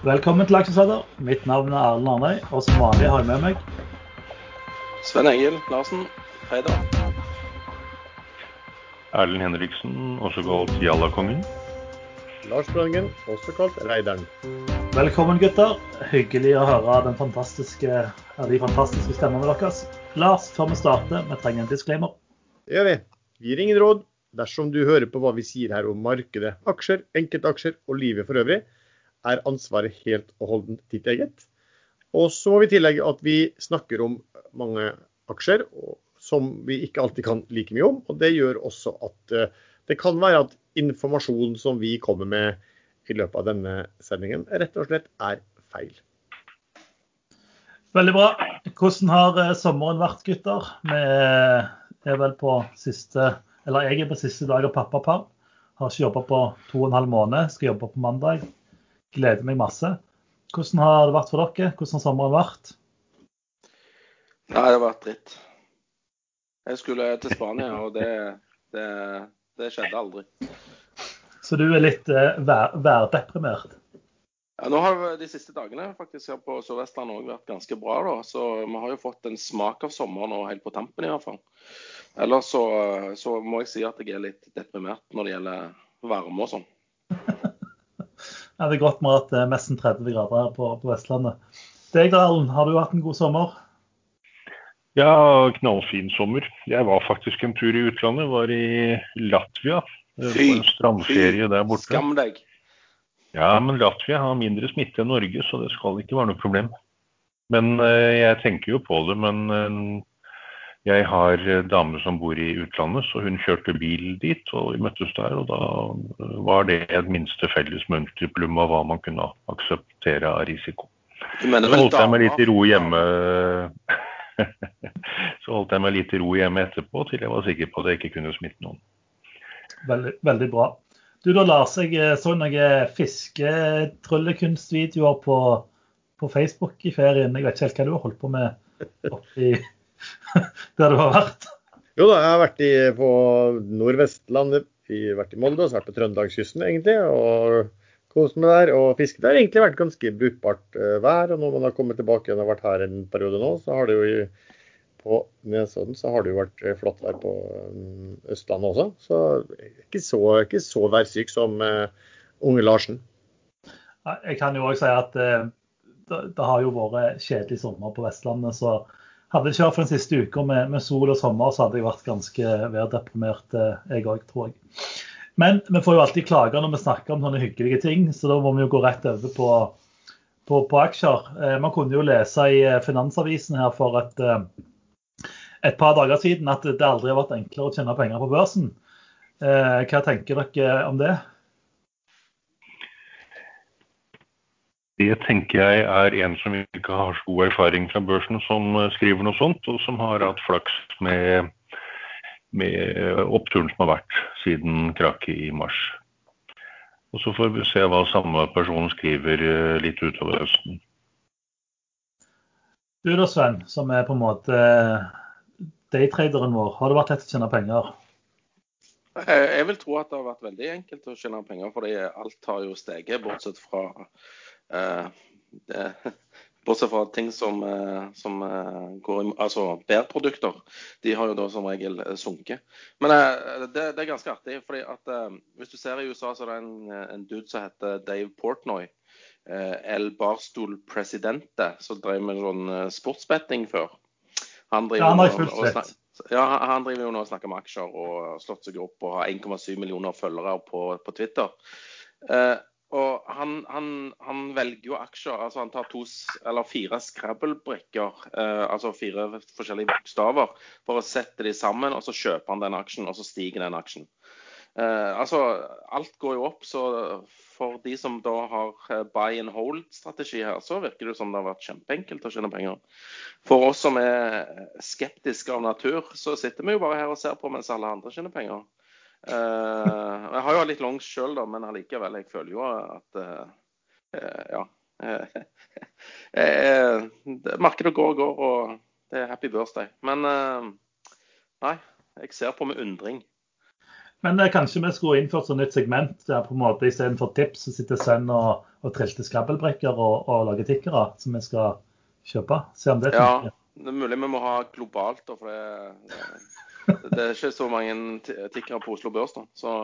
Velkommen til Aksjesladder. Mitt navn er Erlend Arnøy, og som vanlig har jeg med meg Sven Egil Larsen, Preider. Erlend Henriksen, også kalt Jallakongen. Lars Brøngen, også kalt Reideren. Velkommen, gutter. Hyggelig å høre den fantastiske, de fantastiske stemmene deres. Lars, før vi starter, vi trenger en disclaimer. Det gjør vi. Vi gir ingen råd. Dersom du hører på hva vi sier her om markedet, aksjer, enkeltaksjer og livet for øvrig, er ansvaret helt og holdent ditt eget. Og så må vi tillegge at vi snakker om mange aksjer som vi ikke alltid kan like mye om. Og det gjør også at eh, det kan være at informasjon som vi kommer med i løpet av denne sendingen, rett og slett er feil. Veldig bra. Hvordan har eh, sommeren vært, gutter? Vi er vel på siste Eller jeg er på siste dag av pappaperm. Har ikke jobba på to og en halv måned. Skal jobbe på mandag. Gleder meg masse. Hvordan har det vært for dere? Hvordan har sommeren vært? Nei, det har vært dritt. Jeg skulle til Spania, og det, det, det skjedde aldri. Så du er litt eh, vær, værdeprimert? Ja, nå har De siste dagene faktisk her på Sør-Vestlandet òg vært ganske bra. da, så Vi har jo fått en smak av sommeren og helt på tampen i hvert fall. Ellers så, så må jeg si at jeg er litt deprimert når det gjelder varme og sånn. Ja, det er godt med at det er nesten 30 grader her på, på Vestlandet. Deg da, har du hatt en god sommer? Ja, knallfin sommer. Jeg var faktisk en tur i utlandet. Var i Latvia. Fy, på en strandferie der borte. Skam deg. Ja, men Latvia har mindre smitte enn Norge, så det skal ikke være noe problem. Men uh, jeg tenker jo på det. Men uh, jeg har dame som bor i utlandet, så hun kjørte bil dit, og vi møttes der. Og da var det et minste felles multiplum av hva man kunne akseptere av risiko. Så holdt jeg meg litt i ro hjemme Så holdt jeg meg litt i ro hjemme etterpå, til jeg var sikker på at jeg ikke kunne smitte noen. Veldig, veldig bra. Du da, Lars, jeg så noen fisketryllekunstvideoer på, på Facebook i ferien. Jeg vet ikke helt hva du har holdt på med oppi der du har vært? Jo da, jeg har vært i, på Nordvestlandet, jeg vært i Molde og så vært på Trøndelagskysten egentlig. og kost meg der og fisket. Det har egentlig vært ganske brukbart uh, vær. og Når man har kommet tilbake igjen og vært her en periode nå, så har det jo på Nesodden så har det jo vært eh, flott vær på um, Østlandet også. Så ikke så, ikke så værsyk som uh, unge Larsen. Jeg kan jo òg si at uh, det, det, har jo vært kjedelig sommer på Vestlandet. så hadde det ikke vært for den siste uka med, med, sol og sommer, så hadde jeg vært ganske værdeprimert, eh, jeg òg, tror jeg. Men vi får jo alltid klager når vi snakker om sånne hyggelige ting, så da må vi jo gå rett over på, på, på aksjer. Eh, man kunne jo lese i eh, Finansavisen her for et, et par dager siden at det aldri har vært enklere å tjene penger på børsen. Hva tenker dere om det? Det tenker jeg er en som ikke har så god erfaring fra børsen, som eh, skriver noe sånt, og som har hatt flaks med, med oppturen som har vært siden krakket i mars. Og Så får vi se hva samme person skriver eh, litt utover høsten. Du da, Sven, som er på en måte daytraderen vår. Har det vært lett å tjene penger? Jeg vil tro at det har vært veldig enkelt å tjene penger, fordi alt har jo steget, bortsett fra Eh, det, bortsett fra ting som, eh, som eh, går i Altså bærprodukter. De har jo da som regel sunket. Men det, det er ganske artig. fordi at Hvis du ser i USA, så er det en, en dude som heter Dave Portnoy. El Barstol Presidente, som drev med sånn sportsbetting før. Han driver, ja, han og, og. Ja, han driver jo nå og snakker med aksjer og slått seg opp og har 1,7 millioner følgere på, på Twitter. Eh, og han, han, han, velger jo aksjer. altså Han tar to fire Scrabble-brikker, eh, altså fire forskjellige bokstaver, for å sette de sammen, og så kjøper han den aksjen, og så stiger den aksjen. Eh, altså, Alt går jo opp, så for de som da har eh, buy and hold-strategi her, så virker det som det har vært kjempeenkelt å tjene penger. For oss som er skeptiske av natur, så sitter vi jo bare her og ser på mens alle andre tjener penger. Uh, jeg har jo litt longs sjøl, men allikevel. Jeg føler jo at uh, uh, Ja. markedet går og går, og det er happy birthday. Men nei, jeg ser på med undring. Men eh, kanskje vi skulle innført sånn nytt segment der på en måte istedenfor tips så sitter Sven og, og trilter skabbelbrikker og, og lager tikkere som vi skal kjøpe. Se om det Ja, det er mulig vi må ha globalt, da, for det, det, er ikke så mange tikkere på Oslo Børs. da, Så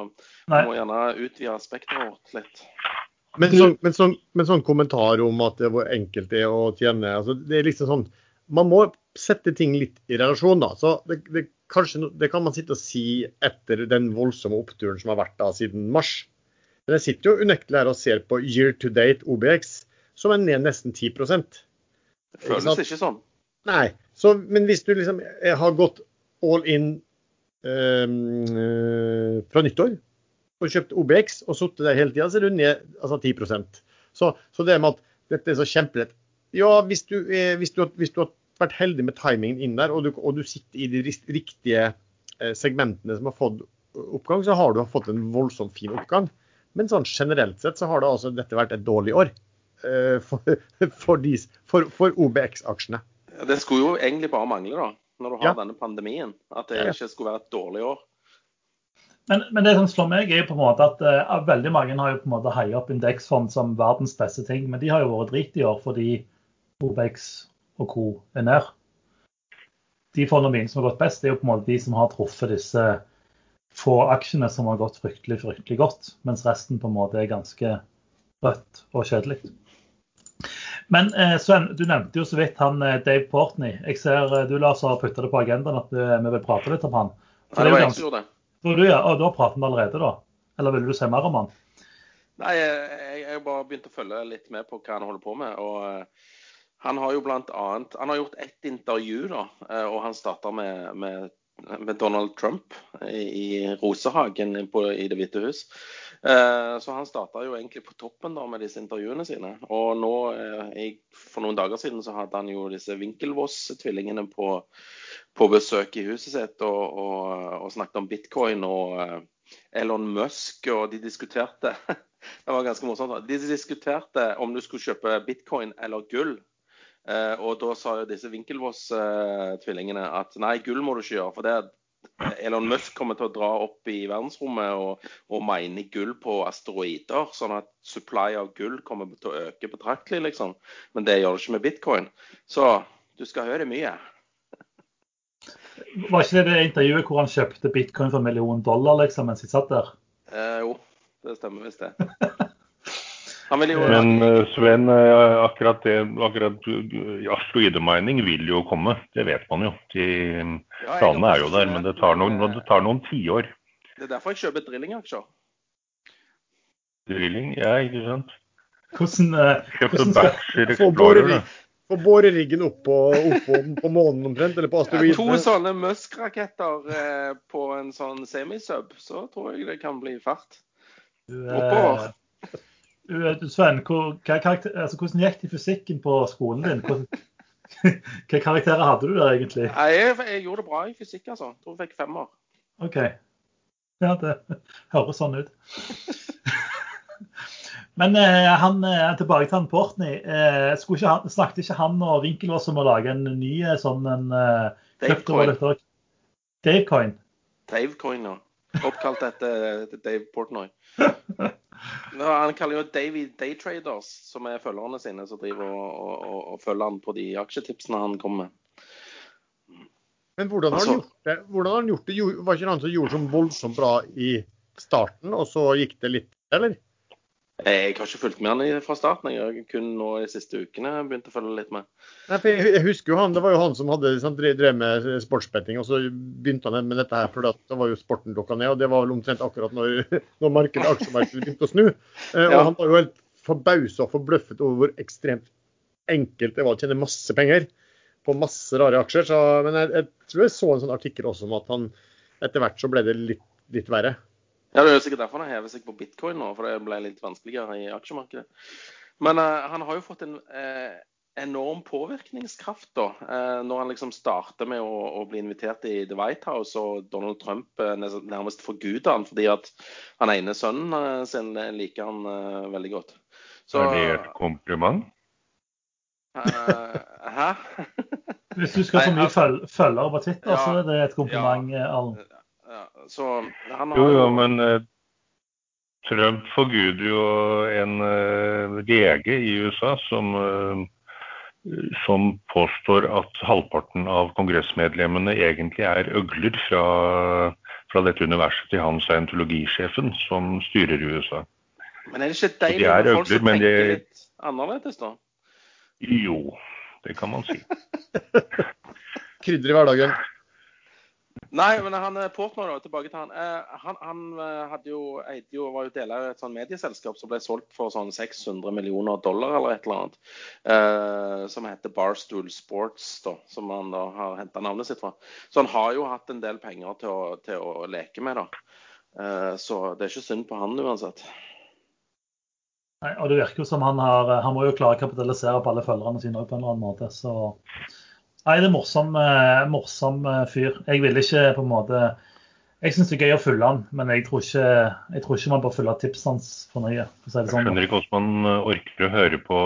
vi må gjerne utvide spekteret vårt litt. Men sånn, men, sånn, men sånn kommentar om at det hvor enkelt det er å tjene altså det er liksom sånn, Man må sette ting litt i relasjon. da, så det, det, kanskje, det kan man sitte og si etter den voldsomme oppturen som har vært da siden mars. Men jeg sitter jo unektelig her og ser på year to date OBX, som er ned nesten 10% Det føles ikke sånn. Nei, så, men hvis du liksom eh, har gått all in eh, fra nyttår og kjøpt OBX og sittet der hele tida, så er du ned altså 10% så, så det med at dette er så kjempelett Ja, hvis du, er, hvis, du, hvis du har vært heldig med timingen inn der, og du, og du sitter i de riktige eh, segmentene som har fått oppgang, så har du fått en voldsomt fin oppgang. Men sånn generelt sett så har det altså dette vært et dårlig år eh, for, for, for, for OBX-aksjene. Det skulle jo egentlig bare mangle, da, når du har Ja. denne pandemien, at det ikke skulle være et dårlig år. Men, men det som slår meg, er jo på en måte at uh, veldig mange har jo på en måte heia opp indeksfond som verdens beste ting, men de har jo vært drit i år fordi Obex og co. er ned. De fondene mine som har gått best, det er jo på en måte de som har truffet disse få aksjene som har gått fryktelig, fryktelig godt, mens resten på en måte er ganske rødt og kjedelig. Men eh, Sven, du nevnte jo så vidt han eh, Dave Portney. Jeg ser eh, du Lars har putta det på agendaen at eh, vi vil prate litt om han. For Nei, det var jeg som gjorde det. Tror du, ja, og da prater vi allerede, da? Eller ville du se mer om han? Nei, jeg, jeg bare begynt å følge litt med på hva han holder på med. og Han har jo blant annet, han har gjort ett intervju, da, og han starta med, med, med Donald Trump i, i Rosehagen på, i Det hvite hus. Eh, Så han starta jo egentlig på toppen da med disse intervjuene sine. Og nå, jeg, for noen dager siden så hadde han jo disse Winkelvoss-tvillingene på, på besøk i huset sitt og, og, og snakket om bitcoin og eh, Elon Musk, og de diskuterte Det var ganske morsomt. De diskuterte om du skulle kjøpe bitcoin eller gull. Eh, og da sa jo disse Winkelvoss-tvillingene at nei, gull må du ikke gjøre. For det Elon Musk kommer til å dra opp i verdensrommet og, og mine gull på asteroider, sånn at supply av gull kommer til å øke betraktelig, liksom. Men det gjør det ikke med bitcoin. Så du skal høre mye. Var ikke det det intervjuet hvor han kjøpte bitcoin for en million dollar liksom, mens de satt der? Eh, jo, det stemmer visst det. Jo Men eh, Sven, eh, akkurat det akkurat asteroidemining vil jo komme. Det vet man jo. De Ja, planene er jo der, men det tar noen, det tar noen tiår. Det er derfor jeg kjøper drillingaksjer. Drilling, ja, ikke sant. Hvordan, eh, hvordan skal Få boreriggen opp på, opp på, månen omtrent, eller på Ja, to sånne Musk-raketter eh, på en sånn semisub, så tror jeg det kan bli fart. Oppover. Eh, eh, Sven, hvor, karakter, altså, hvordan gikk det i fysikken på skolen din? Hvordan, hva karakterer hadde du der egentlig? Jeg, jeg gjorde det bra i fysikk, altså. Jeg tror jeg fikk femmer. OK. Ja, det høres sånn ut. Men eh, han, eh, tilbake til han Portney. Eh, skulle ikke han, snakket ikke han og Winkelås om å lage en ny eh, sånn en uh, Davecoin. Davecoin. Davecoin, ja. Oppkalt etter Dave Portnoy. Ja, han kaller jo Davy Daytraders, som er følgerne sine, som driver og, og, og, følger han på de aksjetipsene han kommer med. Men hvordan har Altså- han gjort det? Hvordan har han gjort det? Var ikke han som gjorde så voldsomt bra i starten, og så gikk det litt, eller? Jeg har ikke fulgt med han fra starten. Jeg har kun nå de siste ukene begynt å følge litt med. Nei, for jeg, husker jo han, Det var jo han som hadde sant, drev drev med sportsbetting, og så begynte han med dette her, for da var jo sporten dukka ned. og Det var vel omtrent akkurat når, når markedet, aksjemarkedet begynte å snu. Eh, Og Ja. han var jo helt forbausa og forbløffet over hvor ekstremt enkelt det var å tjene masse penger på masse rare aksjer. Så, men jeg, jeg tror jeg så en sånn artikkel også om at han etter hvert så ble det litt, litt verre. Ja, Det er jo sikkert derfor han hever seg på bitcoin nå, for det ble litt vanskeligere i aksjemarkedet. Men uh, han har jo fått en uh, enorm påvirkningskraft da, uh, når han liksom starter med å, å bli invitert i The White House, og Donald Trump nærmest forguder han fordi at han ene sønnen sin liker han veldig godt. Så, Er det et kompliment? eh, Hæ? Hvis du skal få mye altså- føl følgere på Twitter, Ja, så er det et kompliment. Eh, Ja, så han har Jo, jo, men eh, Trump forguder jo en eh, lege i USA som, eh, som påstår at halvparten av kongressmedlemmene egentlig er øgler fra, fra dette universet til han scientologisjefen som styrer USA. Men er det ikke de deilig er med folk øgler, som tenker de- litt annerledes, da? Jo, det kan man si. Krydder i hverdagen. Nei, men han eh, Portnoy, tilbake til han. Eh, han han eh, hadde jo, eide jo, var jo deler av et sånn medieselskap som ble solgt for sånn 600 millioner dollar eller et eller annet. Eh, som heter Barstool Sports, da, som han da har henta navnet sitt fra. Så han har jo hatt en del penger til å, til å leke med, da. Eh, så det er ikke synd på han uansett. Nei, og det virker jo som han har Han må jo klare å kapitalisere på alle følgerne sine på en eller annen måte. Så Nei, det er morsom, eh, morsom eh, fyr. Jeg vil ikke på en måte Jeg syns det er gøy å følge han, men jeg tror ikke, jeg tror ikke man bør følge tipsene hans for nøye. for si det Jeg sånn. skjønner ikke hvordan man eh, orker å høre på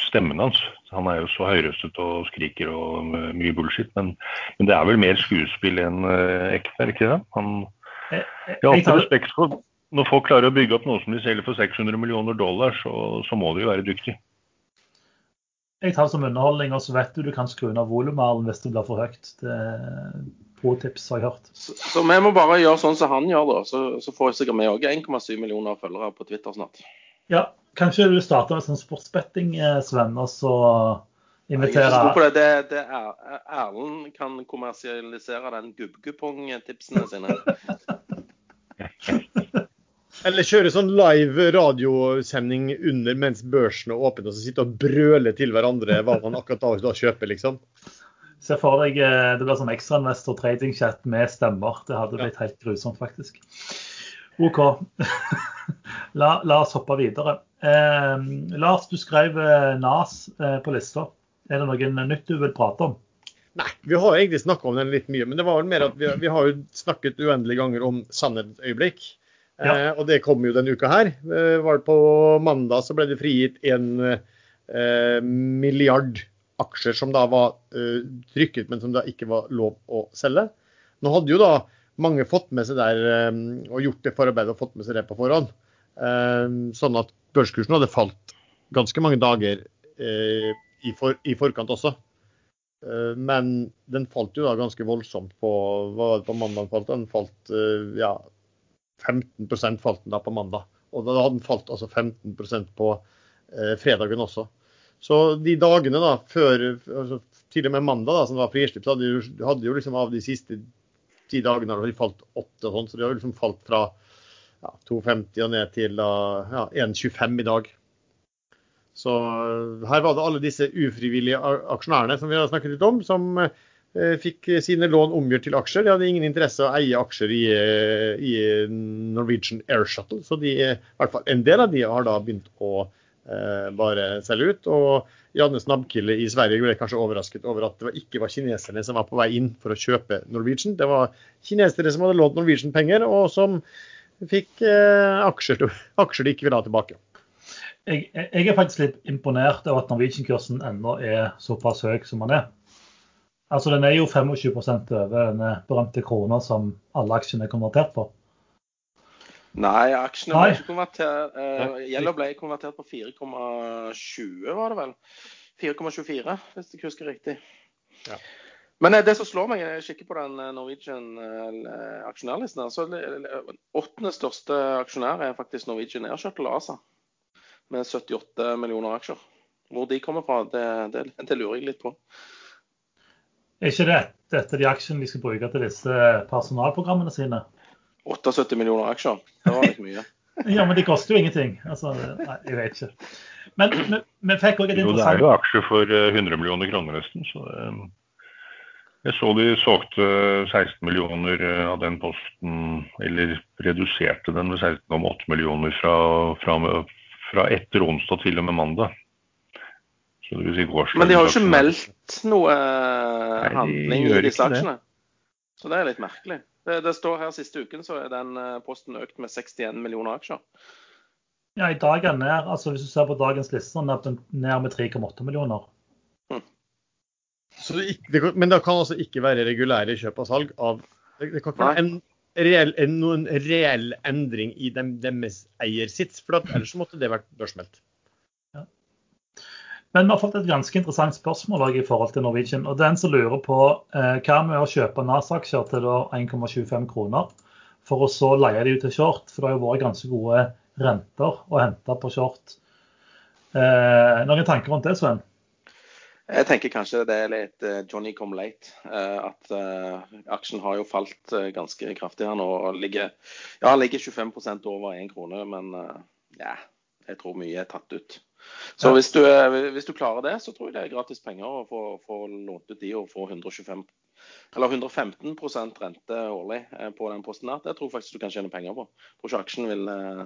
stemmen hans. Han er jo så høyrøstet og skriker og mye bullshit. Men, men det er vel mer skuespill enn ekte, er det ikke det? Han, Jeg, har alltid respekt for når folk klarer å bygge opp noe som de selger for 600 millioner dollar, så, så må de jo være dyktige. Jeg tar det som underholdning, og så vet du du kan skru ned volumet hvis det blir for høyt. Det er pro tips, har jeg hørt. Så, så vi må bare gjøre sånn som han gjør, da. Så, så får sikkert vi òg 1,7 millioner følgere på Twitter snart. Ja, kanskje du starter med sånn sportsbetting, eh, Sven, og så inviterer Jeg er ikke så god på det. det, det er, Erlend kan kommersialisere den gubbkupong-tipsene sine. Eller kjøre sånn live radiosending under mens børsen er åpen, og så sitte og brøle til hverandre hva man akkurat da, da kjøper, liksom. Se for deg eh, det blir sånn ekstrainvestor trading-chat med stemmer. Det hadde blitt helt grusomt, faktisk. OK. la, la oss hoppe videre. Eh, Lars, du skrev eh, NAS eh, på lista. Er det noe nytt du vil prate om? Nei, vi har egentlig snakka om den litt mye, men det var vel mer at vi, vi har jo snakket uendelige ganger om sannhetens øyeblikk. Ja. Eh, og det kom jo denne uka her. Eh, var det på mandag så ble det frigitt en eh, milliard aksjer som da var eh, trykket, men som da ikke var lov å selge. Nå hadde jo da mange fått med seg der eh, og gjort det forarbeidet og fått med seg det på forhånd. Eh, sånn at børskursen hadde falt ganske mange dager i, for, i forkant også. Men den falt jo da ganske voldsomt på hva var det på mandag. Den falt ja, 15 falt den da på mandag. Og da hadde den falt altså 15% på eh, fredagen også. Så de dagene da før altså, Til og med mandag, da, som var frislipp, så hadde jo, hadde jo liksom av de siste ti dagene hadde de falt åtte sånn. Så de har liksom falt fra ja, 2,50 og ned til ja, 1,25 i dag. Så eh, her var det alle disse ufrivillige aksjonærene som vi har snakket litt om, som eh, fikk sine lån omgjort til aksjer. De hadde ingen interesse av å eie aksjer i, eh, i Norwegian Air Shuttle, så de, eh, i hvert fall en del av de har da begynt å eh, bare selge ut. Og Janne Nabkille i Sverige ble kanskje overrasket over at det ikke var kineserne som var på vei inn for å kjøpe Norwegian. Det var kinesere som hadde lånt Norwegian penger, og som fikk eh, aksjer, aksjer de ikke ville ha tilbake. Jeg, jeg er faktisk litt imponert over at Norwegian-kursen ennå er såpass høy som den er. Altså Den er jo 25% over den berømte krona som alle aksjene er konvertert for. Nei, aksjene Nei. ble ikke konvertert. Eh, Yellow ble konvertert på 4,20, var det vel? 4,24, hvis jeg husker riktig. Ja. Men eh, det som slår meg, jeg kikker på den eh, Norwegian eh, aksjonærlisten, her, så åttende største aksjonær er faktisk Norwegian Air Shuttle ASA. Med 78 millioner aksjer. Hvor de kommer fra, det, det, det lurer jeg litt på. Er ikke det dette de aksjene de skal bruke til disse personalprogrammene sine? 78 millioner aksjer, det var litt mye. Ja, men de koster jo ingenting. Altså, nei, jeg vet ikke. Men vi, vi fikk òg et interessant Jo, det er jo aksjer for eh, 100 millioner kroner nesten. Så eh, jeg så de solgte 16 millioner eh, av den posten, eller reduserte den med 16,8 millioner fra, fra, fra etter onsdag til og med mandag. Si Men de har jo ikke meldt noe de handling gjør i disse aksjene. Så det er litt merkelig. Det, det står her siste uken så er den eh, posten økt med 61 millioner aksjer. Ja, i dag er den ned, altså Hvis du ser på dagens liste, er den ned med 3,8 millioner. Hm. Så det, det, men det kan altså ikke være regulære kjøp og salg av Det, det kan ikke være en reell, en, noen reell endring i dem, deres eiersits, for at, ellers måtte det vært børsmeldt. Men vi har fått et ganske interessant spørsmål i forhold til Norwegian. og Den som lurer på eh, hva med å kjøpe NAS-aksjer til 1,25 kroner, for å så leie de ut til short? For det har jo vært ganske gode renter å hente på short. Eh, noen tanker rundt det, Sven? Jeg tenker kanskje det er litt eh, Johnny come late. Eh, At eh, aksjen har jo falt ganske kraftig her nå. og ligger, Ja, ligger 25% over 1 krone, men ja, jeg tror mye er tatt ut. Så hvis, du, eh, hvis du klarer det, så tror jeg det er gratis penger å få, få lånt ut de og få 125 eller 115 rente årlig eh, på den posten her. Det tror jeg faktisk du kan tjene penger på. Jeg tror ikke aksjen vil, eh,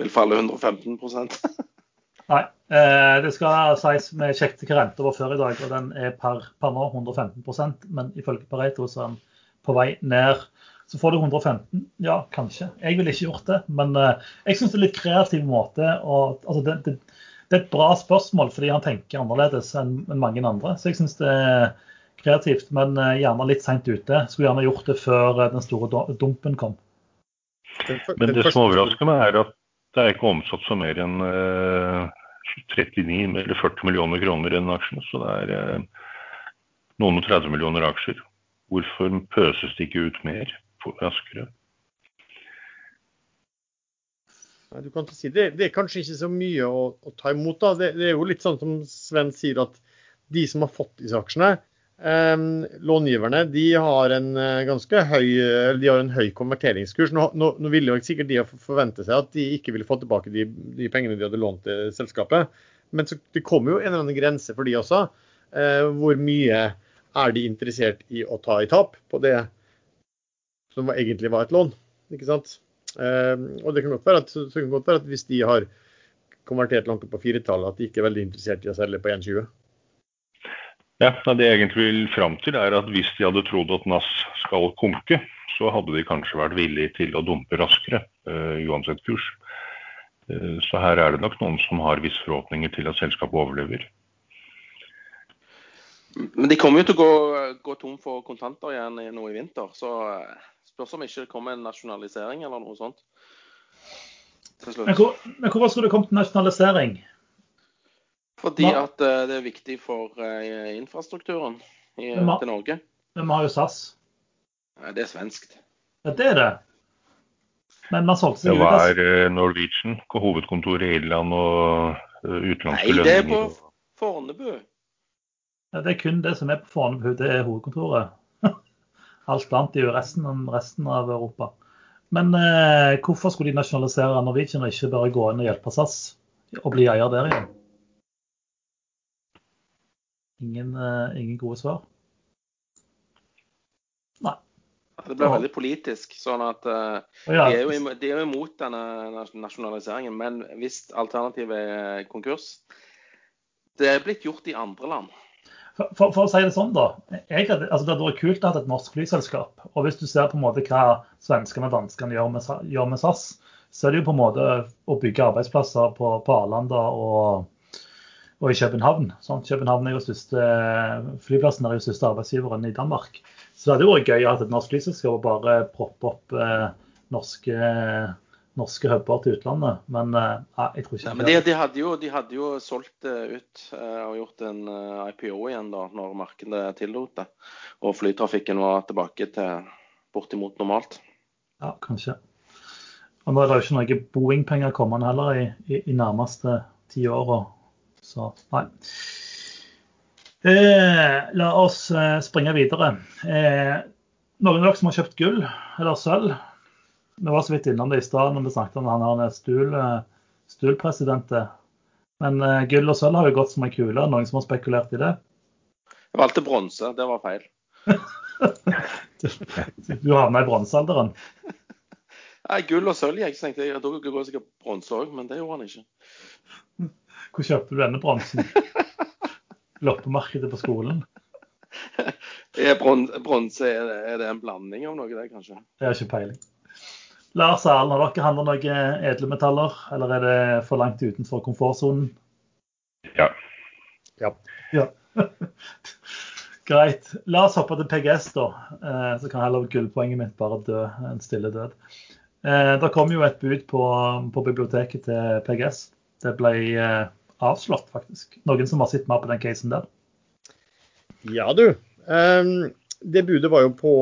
vil falle 115 Nei. Det skal sies vi sjekket hva renta var før i dag, og den er per, per nå 115% Men ifølge Pareto så er den på vei ned. Så får du 115? Ja, kanskje. Jeg ville ikke gjort det. Men jeg syns det er litt kreativ måte å altså det, det, det er et bra spørsmål fordi han tenker annerledes enn mange andre. Så jeg syns det er kreativt, men eh, gjerne litt seint ute. Skulle gjerne gjort det før eh, den store dumpen kom. Men det som overrasker meg, er at det er ikke omsatt for mer enn eh, 39 eller 40 millioner kroner i den aksjen. Så det er eh, noen og 30 millioner aksjer. Hvorfor pøses det ikke ut mer på raskere? Nei, du kan si det. Det er kanskje ikke så mye å, å ta imot. da. Det, det er jo litt sånn som Sven sier, at de som har fått disse aksjene, eh, långiverne, de har en eh, ganske høy de har en høy konverteringskurs. Nå, nå, nå ville jo sikkert de forvente seg at de ikke ville få tilbake de, de pengene de hadde lånt til selskapet. Men så, det kommer jo en eller annen grense for de også. Eh, hvor mye er de interessert i å ta i tap på det som egentlig var et lån? ikke sant? Eh, og det kan godt være at, så kan godt være at hvis de har konvertert langt opp på firetallet, at de ikke er veldig interessert i å selge på 1,20. Ja, Det jeg egentlig vil fram til, er at hvis de hadde trodd at NAS skal konke, så hadde de kanskje vært villige til å dumpe raskere, uh, uansett kurs. Uh, så her er det nok noen som har visse forhåpninger til at selskapet overlever. Men de kommer jo til å gå, gå tom for kontanter igjen nå i vinter. Så eh, spørs om ikke det kommer en nasjonalisering eller noe sånt. Men, hvor, men hvorfor skulle det kommet nasjonalisering? Fordi Hva? at uh, det er viktig for uh, infrastrukturen i, Men til Norge. Men vi har jo SAS. Nei, Det er svenskt. Ja, det er det. Men man solgte seg ut. Det er eh, Norwegian? Hovedkontoret i Irland og utenlandske Nei, det er på? Fornebu. Ja, det er kun det som er på Fornebu, det er hovedkontoret. Alt annet er jo resten, resten av Europa. Men eh, hvorfor skulle de nasjonalisere Norwegian og ikke bare gå inn og hjelpe SAS og bli eier der igjen? Ingen, eh, ingen gode svar? Nei. Det blir veldig politisk. sånn at eh, de, er jo de er jo imot denne nasjonaliseringen. Men hvis alternativet er konkurs Det er blitt gjort i andre land. For, for, å si det sånn, da. Jeg altså det hadde vært kult å ha et norsk flyselskap. Og hvis du ser på en måte hva svenskene og danskene gjør med, gjør med SAS, så er det jo på en måte å bygge arbeidsplasser på, på Arlanda og, og i København. Sant? København er jo største, flyplassen er jo største arbeidsgiveren i Danmark. Så det hadde vært gøy å ha et norsk flyselskap og bare proppe opp eh, norske, norske huber til utlandet. Men uh, jeg tror ikke Nei, men de, de, hadde jo, de hadde jo solgt det ut uh, og gjort en uh, IPO igjen da, når markedet tillot det. Og flytrafikken var tilbake til bortimot normalt. Ja, kanskje. Og nå er det jo ikke noen Boeing-penger kommende heller i, i, i nærmeste ti åra. Så nei. Eh, la oss eh, springe videre. Eh, noen av dere som har kjøpt gull eller sølv? Vi var så vidt innom det i stad når vi snakket om han her stul, eh, stulpresidentet. Men uh, gull og sølv har jo gått som ei kule. Noen som har spekulert i det? Jeg valgte bronse, det var feil. Du havna i bronsealderen. Nei, gull og sølv så tenkte jeg da går sikkert bronse òg, men det gjorde han ikke. Hvor kjøpte du denne bronsen? Loppemarkedet på skolen? Er Bronse, er, det- en blanding av noe, der, kanskje? Det har ikke peiling. Lars Erlend, har dere handla noen edlemetaller, eller er det for langt utenfor komfortsonen? Ja. Ja. Ja. Greit. La oss hoppe til PGS, da. Eh, så kan heller gullpoenget mitt bare dø en stille død. Eh, det kom jo et bud på, på biblioteket til PGS. Det ble eh, avslått, faktisk. Noen som har sett mer på den casen der? Ja, du. Um, det budet var jo på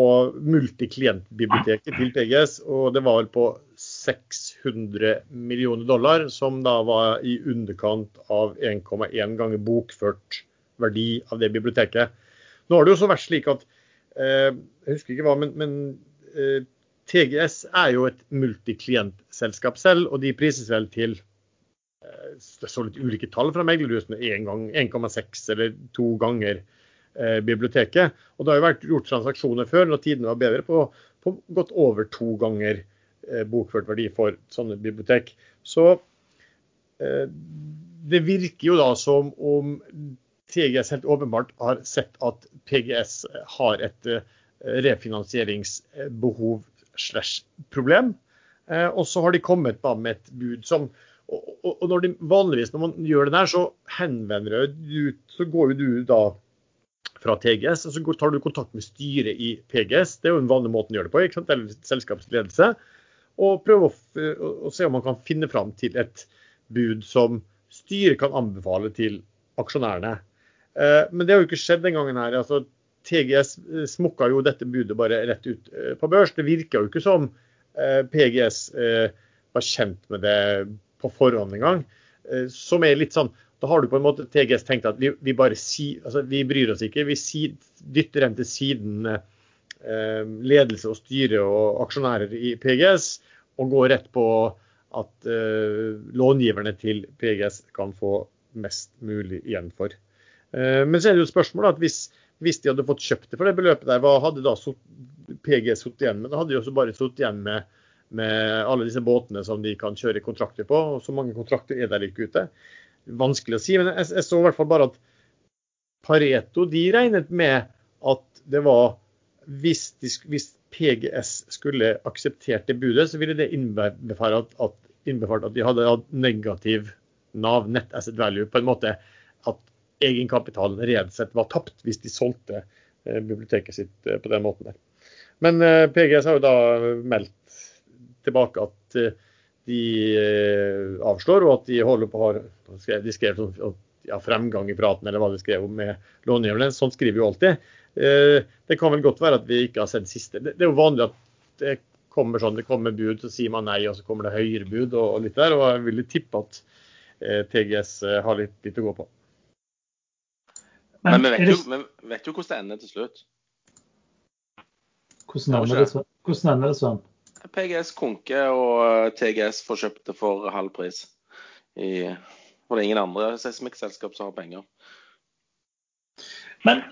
multiklientbiblioteket til PGS, og det var på 600 millioner dollar, som da var i underkant av 1,1 ganger bokført verdi av det biblioteket. Nå har det jo så vært slik at eh, Jeg husker ikke hva, men, men eh, TGS er jo et multiklientselskap selv, og de prises vel til eh, det så litt ulike tall fra meglerhusene, 1,6 eller to ganger biblioteket. Og det har jo vært gjort transaksjoner før når tidene var bedre, på, på godt over to ganger eh, bokført verdi for sånne bibliotek. Så eh, det virker jo da som om TGS helt åpenbart har sett at PGS har et eh, refinansieringsbehov slash problem. Eh, og så har de kommet da med et bud som og, når de, vanligvis når man gjør det der, så henvender du Så går jo du da fra TGS, og så tar du kontakt med styret i PGS. Det er jo en vanlig måte å gjøre det på, ikke sant? eller selskapsledelse. Og prøve å, å, se om man kan finne fram til et bud som styret kan anbefale til aksjonærene. Eh, men det har jo ikke skjedd den gangen her. altså TGS eh, smukka jo dette budet bare rett ut eh, på børs. Det virka jo ikke som PGS var kjent med det på forhånd engang. Som er litt sånn Da har du på en måte TGS tenkt at vi, vi bare si, altså vi bryr oss ikke. Vi si, dytter dem til siden ledelse og styre og aksjonærer i PGS og går rett på at långiverne til PGS kan få mest mulig igjen for. Eh, men så er det jo spørsmålet at hvis, hvis, de hadde fått kjøpt det for det beløpet der, hva hadde da PGS sittet igjen med? Da hadde de også bare sittet igjen med, med, alle disse båtene som de kan kjøre kontrakter på. og Så mange kontrakter er der ikke ute. Vanskelig å si, men jeg, jeg så i hvert fall bare at Pareto de regnet med at det var hvis, de, hvis PGS skulle akseptert det budet, så ville det innbefare at, at, innbefart at de hadde hatt negativ Nav, net asset value, på en måte at egenkapitalen reelt sett var tapt hvis de solgte eh, biblioteket sitt eh, på den måten der. Men eh, PGS har jo da meldt tilbake at de avslår, og at de holder på å ha De skrev sånn ja, fremgang i praten, eller hva de skrev om med långiverne. Sånn skriver vi jo alltid. Det kan vel godt være at vi ikke har sett siste. Det er jo vanlig at det kommer sånn, det kommer bud, så sier man nei, og så kommer det høyere bud og litt der. Og jeg vil tippe at TGS har litt, litt å gå på. Men, Men vi, vet jo, vi, vet jo, hvordan det ender til slutt. Hvordan ender det, sånn? PGS Konke og eh, TGS får kjøpt det for halv pris. I, for det er ingen andre seismikkselskap som har penger. Men,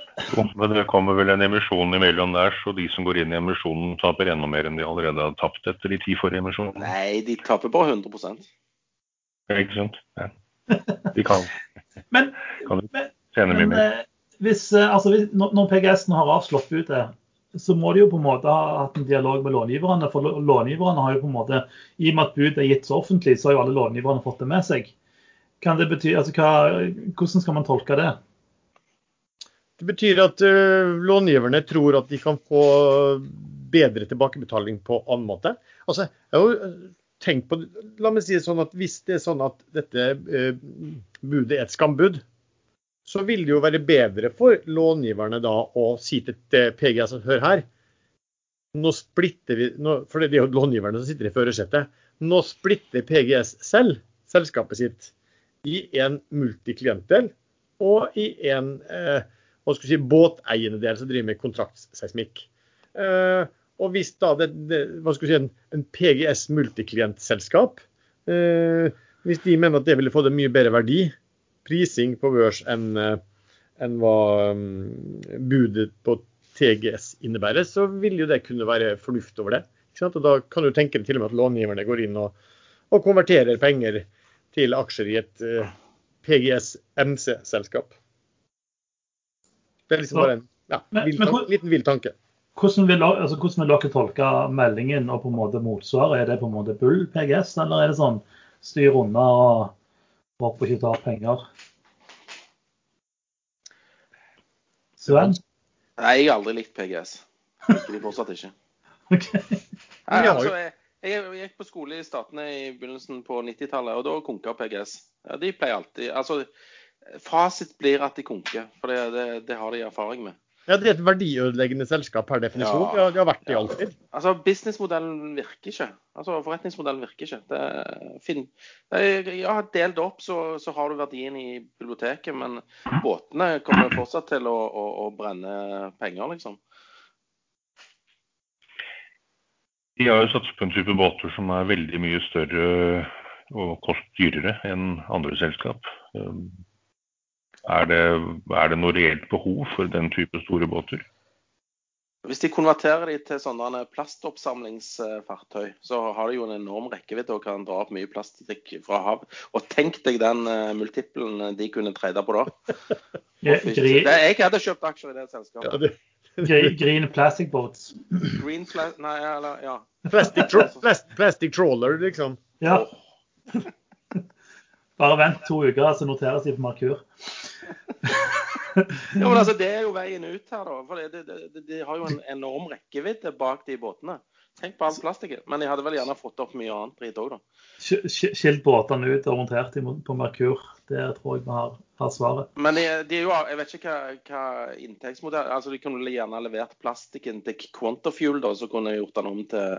men det kommer vel en emisjon imellom der, så de som går inn i emisjonen, taper enda mer enn de allerede har tapt etter de ti forrige emisjonene? Nei, de taper bare 100 ja, Ikke sant. Ja. De kan, men, kan men, men eh, hvis, eh, altså, hvis, når PGS nå har avslått budet, så må de jo på en måte ha hatt en dialog med långiverne. For långiverne har jo på en måte, I og med at budet er gitt så offentlig, så har jo alle långiverne fått det med seg. Bety, altså, hva, hvordan skal man tolke det? Det betyr at uh, långiverne tror at de kan få bedre tilbakebetaling på annen måte. Altså, jo tenkt på, La meg si det sånn at hvis det er sånn at dette uh, budet er et skambud, så vil det jo være bedre for långiverne da å si til PGS som hør her, nå splitter vi, nå, for det er jo långiverne som sitter i førersetet, nå splitter PGS selv selskapet sitt i en multiklientdel og i en eh, hva skal si, båteiende del som driver med kontraktseismikk. Eh, og hvis da det, det, hva skal si, en, en PGS multiklientselskap eh, hvis de mener at det ville få det mye bedre verdi prising på børs enn en hva um, budet på TGS innebærer, så vil jo det kunne være fornuft over det. Og Da kan du tenke til og med at långiverne går inn og, og konverterer penger til aksjer i et uh, eh, PGS MC-selskap. Det er liksom bare en ja, vild tanke, liten vill tanke. Hvordan vil, altså, hvordan vil, dere tolke meldingen og på en måte motsvaret? Er det på en måte bull PGS, eller er det sånn styr unna og håper ikke ta penger? Sven? Nei, jeg har aldri likt PGS. Liker de fortsatt ikke. okay. Nei, altså, jeg, jeg, jeg gikk på skole i Statene i begynnelsen på 90-tallet, og da konka PGS. Ja, de pleier alltid Altså, fasit blir at de konker, for det, det, det har de erfaring med. Ja, Det er et verdiødeleggende selskap per definisjon. Ja. De, det har vært det Ja. alltid. Altså, businessmodellen virker ikke. Altså, Forretningsmodellen virker ikke. Det er, fin, det er, ja, delt opp så, så har du verdien i biblioteket, men båtene kommer fortsatt til å, å, å brenne penger, liksom. De har jo satset på en type båter som er veldig mye større og kost dyrere enn andre selskap. Er det, er det noe reelt behov for den type store båter? Hvis de konverterer de til sånne plastoppsamlingsfartøy, så har de jo en enorm rekkevidde og kan dra opp mye plastikk fra hav. Og tenk deg den uh, multiplen de kunne trade på da. Det, jeg hadde kjøpt aksjer i det Ja, selskapet. det, gre- green plastic boats. Green pla Nei, eller ja. plastic, tra plastic trawler, liksom. Ja. Bare vent to uker, så noteres de på Merkur. Ja, men altså, Det er jo veien ut her, da. For de har jo en enorm rekkevidde bak de båtene. Tenk på all plastikken. Men de hadde vel gjerne fått opp mye annet dritt òg, da. Sk- sk- Skilt båtene ut og montert dem på Merkur. Det tror jeg vi har, har svaret. Men de, de er jo, jeg vet ikke hva, hva inntektsmodell altså De kunne gjerne levert plastikken til Quantafuel, da, så kunne de gjort den om til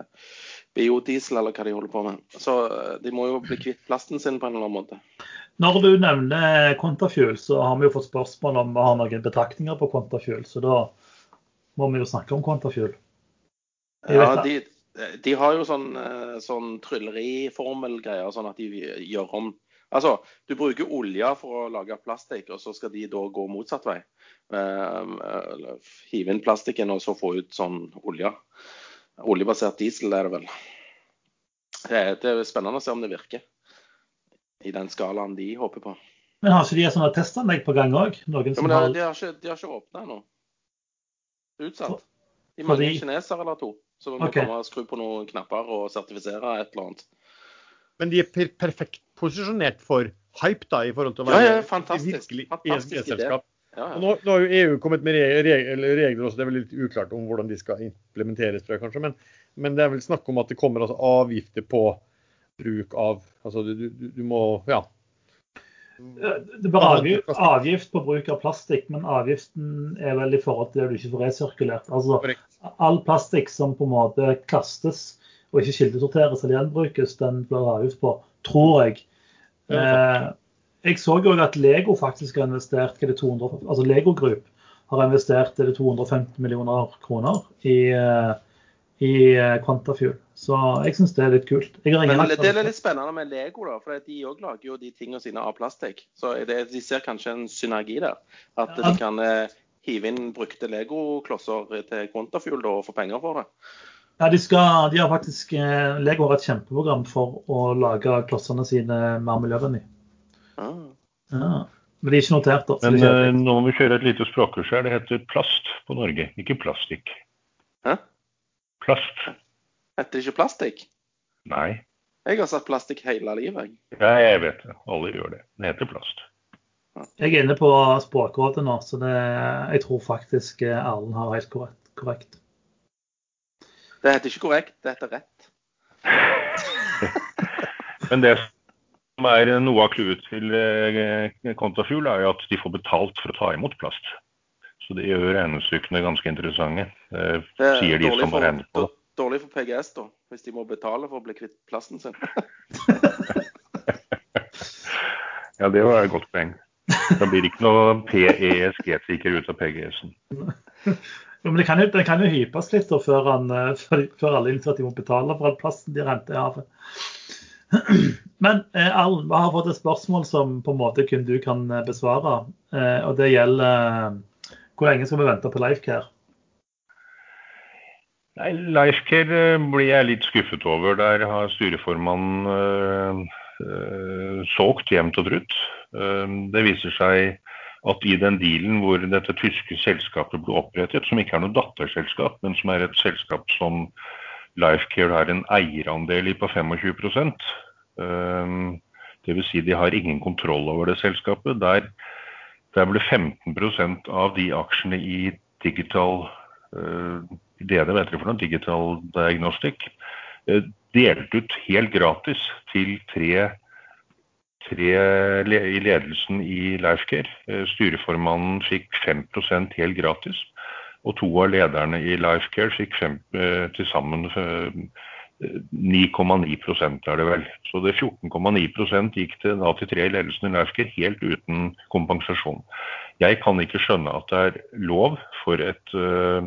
biodiesel, eller hva de holder på med. Så eh, de må jo bli kvitt plasten sin på en eller annen måte. Når du nevner Quantafuel, så har vi jo fått spørsmål om vi har noen betraktninger på Quantafuel. Så da må vi jo snakke om Quantafuel. Ja, de, de har jo sånn, eh, sånn trylleriformelgreier, sånn at de gjør om Altså, du bruker olje for å lage plastikk, og så skal de da gå motsatt vei. Eh, hive inn plastikken og så få ut sånn olje. Oljebasert diesel er det vel. Det er, det er spennende å se om det virker. I den skalaen de håper på. Men har ikke de sånne testanlegg på gang òg? Ja, men det, har de har ikke, de har ikke åpna ennå. Utsatt. De mangler kineser eller to. Så vi må okay. komme og skru på noen knapper og sertifisere et eller annet. Men de er per perfekt posisjonert for hype, da, i forhold til å være ja, fantastisk. virkelig Fantastisk ESG-selskap. Ja, ja. Nå, nå har jo EU kommet med re re regler også, det er vel litt uklart om hvordan de skal implementeres, tror jeg kanskje. Men, men det er vel snakk om at det kommer altså avgifter på bruk av Altså du, du, du må Ja. Det bare avgift, avgift på bruk av plastikk, men avgiften er vel i forhold til det du ikke får resirkulert. Altså, all plastikk som på en måte kastes og ikke kildesorteres eller gjenbrukes, den blir avgift på, tror jeg. Eh, jeg så jo at Lego faktisk har investert hva er det 200, altså Lego Group har investert er det 250 millioner kroner i, eh, i eh, Quantafuel. Så jeg syns det er litt kult. Jeg har ingen Men det er litt spennende med Lego, da, for de òg lager jo de tingene sine av plastikk. Så det, de ser kanskje en synergi der. At Ja. de kan eh, hive inn brukte Lego-klosser til Quantafuel da, og få penger for det. Ja, de, skal, de har faktisk eh, Lego har et kjempeprogram for å lage klossene sine mer miljøvennlig. Ah. Ja. Men de er ikke notert, da. så Men eh, nå må vi kjøre et lite språkkurs her. Det heter plast på Norge, ikke plastikk. Plast. Heter det ikke plastikk? Nei. Jeg har sagt plastikk hele livet. Ja, jeg vet det. Alle gjør det. Det heter plast. Jeg er inne på Språkrådet nå, så det, jeg tror faktisk eh, Erlend har helt korrekt. korrekt. Det heter ikke korrekt, det heter rett. Men det som er noe av clouet til eh, Kontafuel, er jo at de får betalt for å ta imot plast. Så det gjør regnestykkene ganske interessante, eh, Det er sier de som har regnet på det. dårlig for PGS, da. Hvis de må betale for å bli kvitt plassen sin. Ja, det var et godt poeng. Da blir det ikke noe PESG-sikker ut av PGS-en. Jo, men det kan jo, det kan jo hypes litt da, før, han, eh, før, før alle innser at de må betale for all plassen de renter i havet. Men eh, Erlend, vi har fått et spørsmål som på en måte kun du kan eh, besvare. Eh, og det gjelder eh, hvor lenge skal vi vente på Lifecare? Nei, Lifecare eh, blir jeg litt skuffet over. Der har styreformannen øh, øh, solgt jevnt og trutt. Det viser seg at i den dealen hvor dette tyske selskapet ble opprettet, som ikke er noe datterselskap, men som er et selskap som Lifecare har en eierandel i på 25% um, Dvs. Si de har ingen kontroll over det selskapet. Der, der ble 15% av de aksjene i digital DD, vet dere for noe, Digital Diagnostic, delt ut helt gratis til tre, tre i ledelsen i Lifecare. Styreformannen fikk 5% helt gratis. Og to av lederne i Lifecare fikk til sammen 9,9% er det vel. Så det 14,9 gikk til, da, til tre i ledelsen i Lifecare helt uten kompensasjon. Jeg kan ikke skjønne at det er lov for et uh,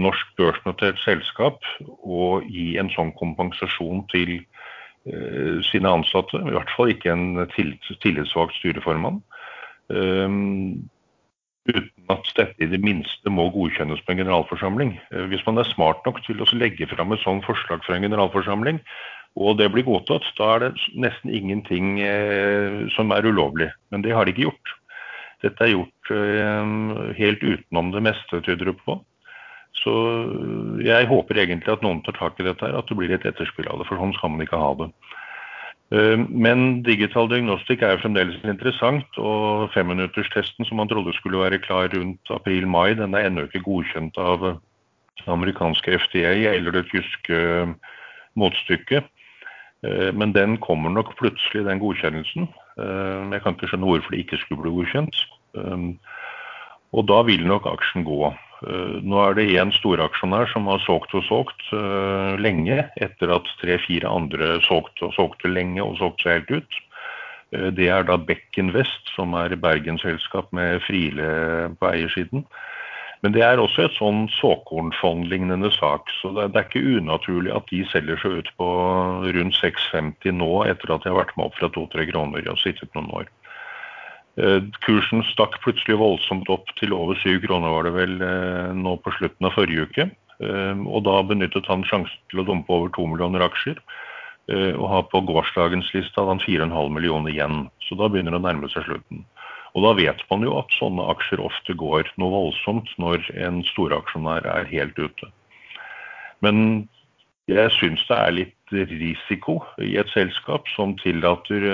norsk børsnotert selskap å gi en sånn kompensasjon til uh, sine ansatte. I hvert fall ikke en tillitsvalgt styreformann. Um, uten at dette i det minste må godkjennes på en generalforsamling. Eh, hvis man er smart nok til å legge fram et sånt forslag fra en generalforsamling, og det blir godtatt, da er det nesten ingenting eh, som er ulovlig. Men det har de ikke gjort. Dette er gjort eh, helt utenom det meste, tyder det på. Så jeg håper egentlig at noen tar tak i dette, her, at det blir et etterspill av det. For sånn skal man ikke ha det. Eh, men digital diagnostikk er jo fremdeles interessant, og femminutterstesten som man trodde skulle være klar rundt april-mai, den er ennå ikke godkjent av amerikanske FDA eller det tyske eh, motstykket. Eh, men den kommer nok plutselig, den godkjennelsen. Jeg kan ikke skjønne hvorfor det ikke skulle bli godkjent. Og da vil nok aksjen gå. Eh, nå er det én storaksjonær som har solgt og solgt uh, lenge, etter at tre-fire andre solgte og solgte lenge og solgte seg helt ut. Uh, det er da Bekken Vest, som er Bergen-selskap med Friele på eiersiden. Men det er også et sånn såkornfond-lignende sak, så det, er ikke unaturlig at de selger seg ut på rundt 6,50 nå, etter at de har vært med opp fra 2-3 kroner og sittet noen år. Eh, kursen stakk plutselig voldsomt opp til over syv kroner var det vel eh, nå på slutten av forrige uke. Eh, og da benyttet han sjansen til å dumpe over to millioner aksjer. Og har på gårsdagens liste han 4,5 millioner igjen. Så da begynner det å nærme seg slutten. Og da vet man jo at sånne aksjer ofte går noe voldsomt når en storaksjonær er helt ute. Men jeg syns det er litt risiko i et selskap som tillater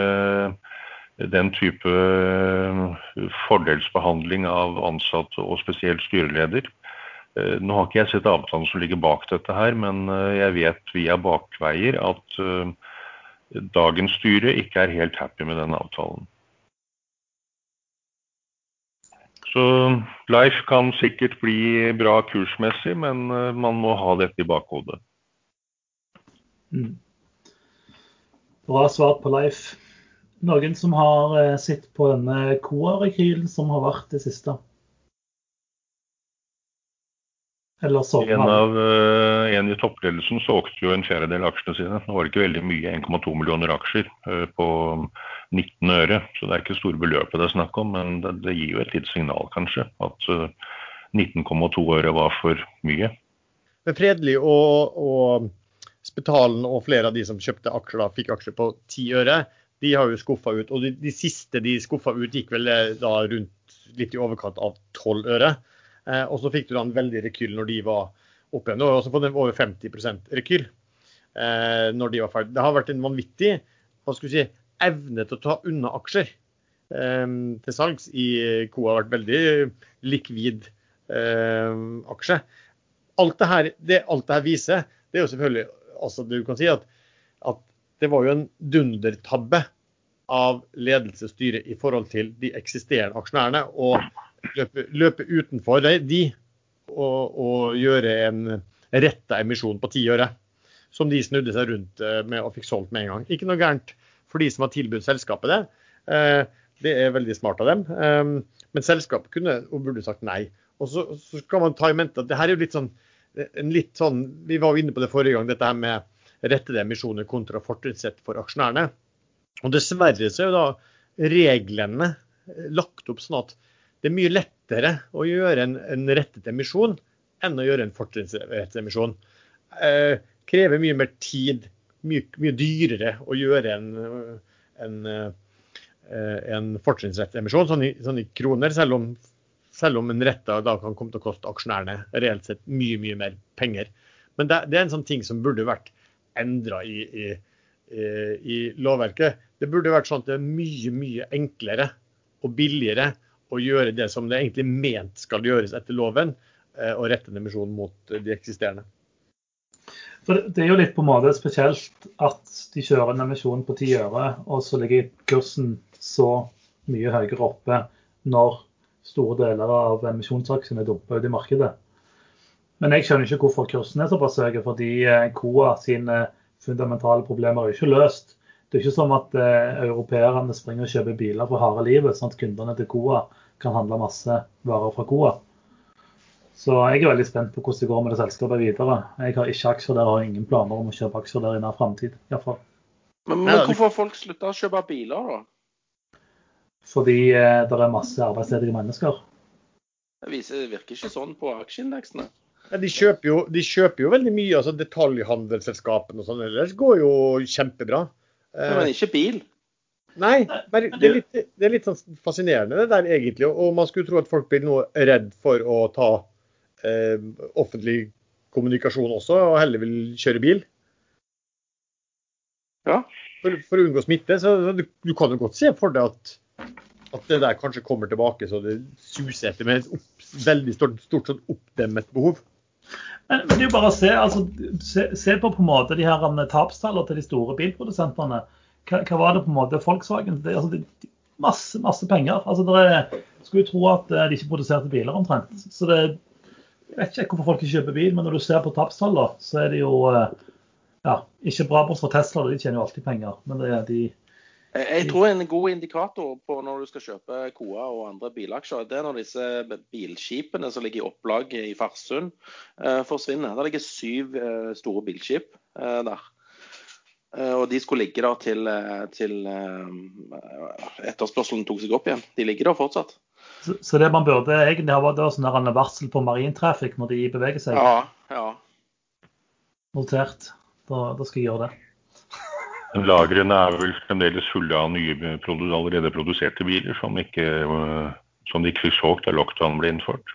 den type eh, fordelsbehandling av ansatte og spesielt styreleder. Eh, nå har ikke jeg sett avtalen som ligger bak dette her, men eh, jeg vet via bakveier at dagens styre ikke er helt happy med den avtalen. Så Life kan sikkert bli bra kursmessig, men man må ha dette i bakhodet. Mm. Bra svar på Life noen som har eh, sett på denne koarekylen som har vært det siste? Eller en, av, uh, en i toppledelsen solgte jo en fjerdedel av aksjene sine. Nå var det ikke veldig mye, 1,2 millioner aksjer uh, på 19 øre. Så det er ikke store beløpet det er snakk om, men det, det gir jo et lite signal, kanskje. At uh, 19,2 øre var for mye. Men Fredelig og, og Spetalen og flere av de som kjøpte aksjer, da, fikk aksjer på 10 øre de har jo skuffa ut. Og de, de, siste de skuffa ut, gikk vel eh, da rundt litt i overkant av 12 øre. Eh, og så fikk du da en veldig rekyl når de var oppe igjen. Og også fått over 50 rekyl eh, når de var ferdig. Det har vært en vanvittig hva skal vi si, evne til å ta unna aksjer eh, til salgs. I Coa har vært veldig likvid eh, aksje. Alt det, her, det, alt det her viser, det er jo selvfølgelig altså Du kan si at det var jo en dundertabbe av ledelsesstyret i forhold til de eksisterende aksjonærene å løpe, løpe utenfor de og, og, gjøre en retta emisjon på ti øre. Som de snudde seg rundt eh, med og fikk solgt med en gang. Ikke noe gærent for de som har tilbudt selskapet det. Eh, det er veldig smart av dem. Eh, men selskapet kunne og burde sagt nei. Og så, så skal man ta i mente at det her er jo litt sånn, litt sånn Vi var jo inne på det forrige gang, dette her med rettede emisjoner kontra fortrinnsrett for aksjonærene. Og Dessverre så er jo da reglene lagt opp sånn at det er mye lettere å gjøre en, en rettet emisjon enn å gjøre en fortrinnsrettet emisjon. Eh, krever mye mer tid, mye, mye dyrere å gjøre en, en, eh, en fortrinnsrettet emisjon, sånn sånn i, kroner, selv om, selv om en retta da kan komme til å koste aksjonærene reelt sett mye, mye mer penger. Men det, det er en sånn ting som burde vært endra i, i, i, lovverket. Det burde vært sånn at det er mye, mye enklere og billigere å gjøre det som det egentlig ment skal gjøres etter loven, og rette en emisjon mot de eksisterende. For Det er jo litt på en måte spesielt at de kjører en emisjon på ti øre, og så ligger kursen så mye høyere oppe når store deler av emisjonsaksjene dumper ut i markedet. Men jeg skjønner ikke hvorfor kursen er såpass høy, fordi KOA eh, sine fundamentale problemer er ikke løst. Det er ikke som at eh, europeerne springer og kjøper biler for harde livet, sånn at kundene til KOA kan handle masse varer fra KOA. Så jeg er veldig spent på hvordan det går med det selskapet videre. Jeg har ikke aksjer der og har ingen planer om å kjøpe aksjer der i nær framtid. Men, men hvorfor har folk slutta å kjøpe biler, da? Fordi eh, det er masse arbeidsledige mennesker. Det, viser, det virker ikke sånn på aksjeindeksene. De, kjøper jo, de kjøper jo veldig mye. altså Detaljhandelsselskapene og sånn ellers går jo kjempebra. Men ikke bil? Nei, det er, litt, det er litt sånn fascinerende det der egentlig. Og man skulle tro at folk blir noe redd for å ta eh, offentlig kommunikasjon også, og heller vil kjøre bil. Ja. For, for å unngå smitte. Så, så du, du, kan jo godt se for deg at, at, det der kanskje kommer tilbake så det suser etter med et opp, veldig stort, stort sånn oppdemmet behov. Men, men det er jo bare å se, altså, se, se, på på en måte de her tapstallene til de store bilprodusentene. Hva, hva, var det på en måte Volkswagen det, altså, det, Masse masse penger. altså dere Skulle tro at eh, de ikke produserte biler omtrent. Så det, jeg vet ikke hvorfor folk ikke kjøper bil, men når du ser på tapstallene, så er det jo eh, ja, ikke bra bortsett fra Tesla, de tjener jo alltid penger. Men det er de jeg tror en god indikator på når du skal kjøpe KOA og andre bilaksjer, det er når disse bilskipene som ligger i opplag i Farsund, eh, forsvinner. Der ligger syv eh, store bilskip der. Og de skulle ligge der til, til etterspørselen tok seg opp igjen. De ligger der fortsatt. Så, så, det man burde egentlig ha, var sånn varsel på marintrafikk når de beveger seg? Ja, ja. Notert. Da, da skal jeg gjøre det. Lagrene er vel fremdeles fulle av nye allerede produserte biler som, ikke, som de ikke fikk solgt da lockdown ble innført.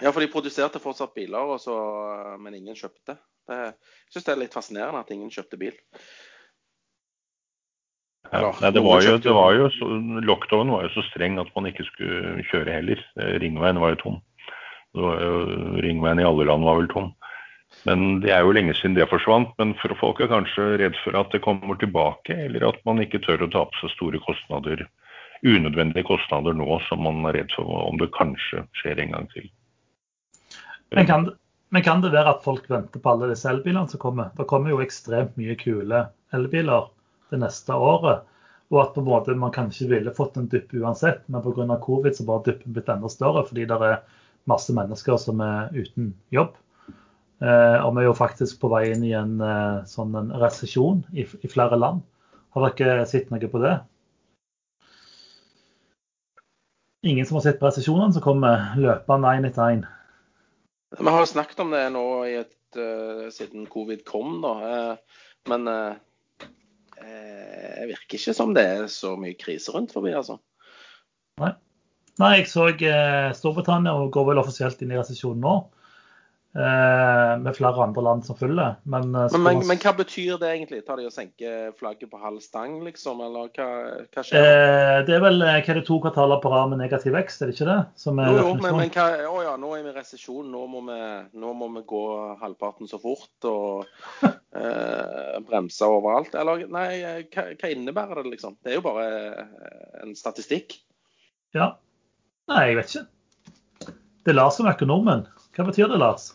Ja, for de produserte fortsatt biler, også, men ingen kjøpte. Det, jeg syns det er litt fascinerende at ingen kjøpte bil. Ja, nei, det var jo, det var jo så, Lockdown var jo så streng at man ikke skulle kjøre heller. Ringveien var jo tom. Var jo, ringveien i alle land var vel tom. Men Det er jo lenge siden det forsvant. Men for folk er kanskje redd for at det kommer tilbake, eller at man ikke tør å ta på seg store kostnader, unødvendige kostnader nå som man er redd for om det kanskje skjer en gang til. Men kan, men kan det være at folk venter på alle disse elbilene som kommer? Det kommer jo ekstremt mye kule elbiler det neste året. Og at på en måte man kanskje ville fått en dupp uansett, men pga. covid så bare duppen blitt enda større fordi det er masse mennesker som er uten jobb. Eh, og vi er jo faktisk på vei inn i en eh, sånn en resesjon i, i, flere land. Har dere sett noe på det? Ingen som har sett på resesjonene som kommer løpende én etter én? Vi har jo snakket om det nå et, uh, siden covid kom, da. Men uh, det virker ikke som det er så mye krise rundt forbi, altså. Nei. Nei, jeg så uh, Storbritannia og går vel offisielt inn i resesjon nå. Eh, med flere andre land som følger. Men, eh, men, men, men, hva betyr det egentlig? Tar de og senker flagget på halv stang, liksom? Eller hva, hva skjer? Eh, det er vel hva er det to kvartaler på rad med negativ vekst, er det ikke det? jo, jo, men, men hva, å ja, nå er vi i resesjon. Nå, nå, må vi gå halvparten så fort og eh, bremse overalt. Eller nei, hva, hva innebærer det, liksom? Det er jo bare en statistikk. Ja. Nei, jeg vet ikke. Det er Lars som er økonomen. Hva betyr det, Lars?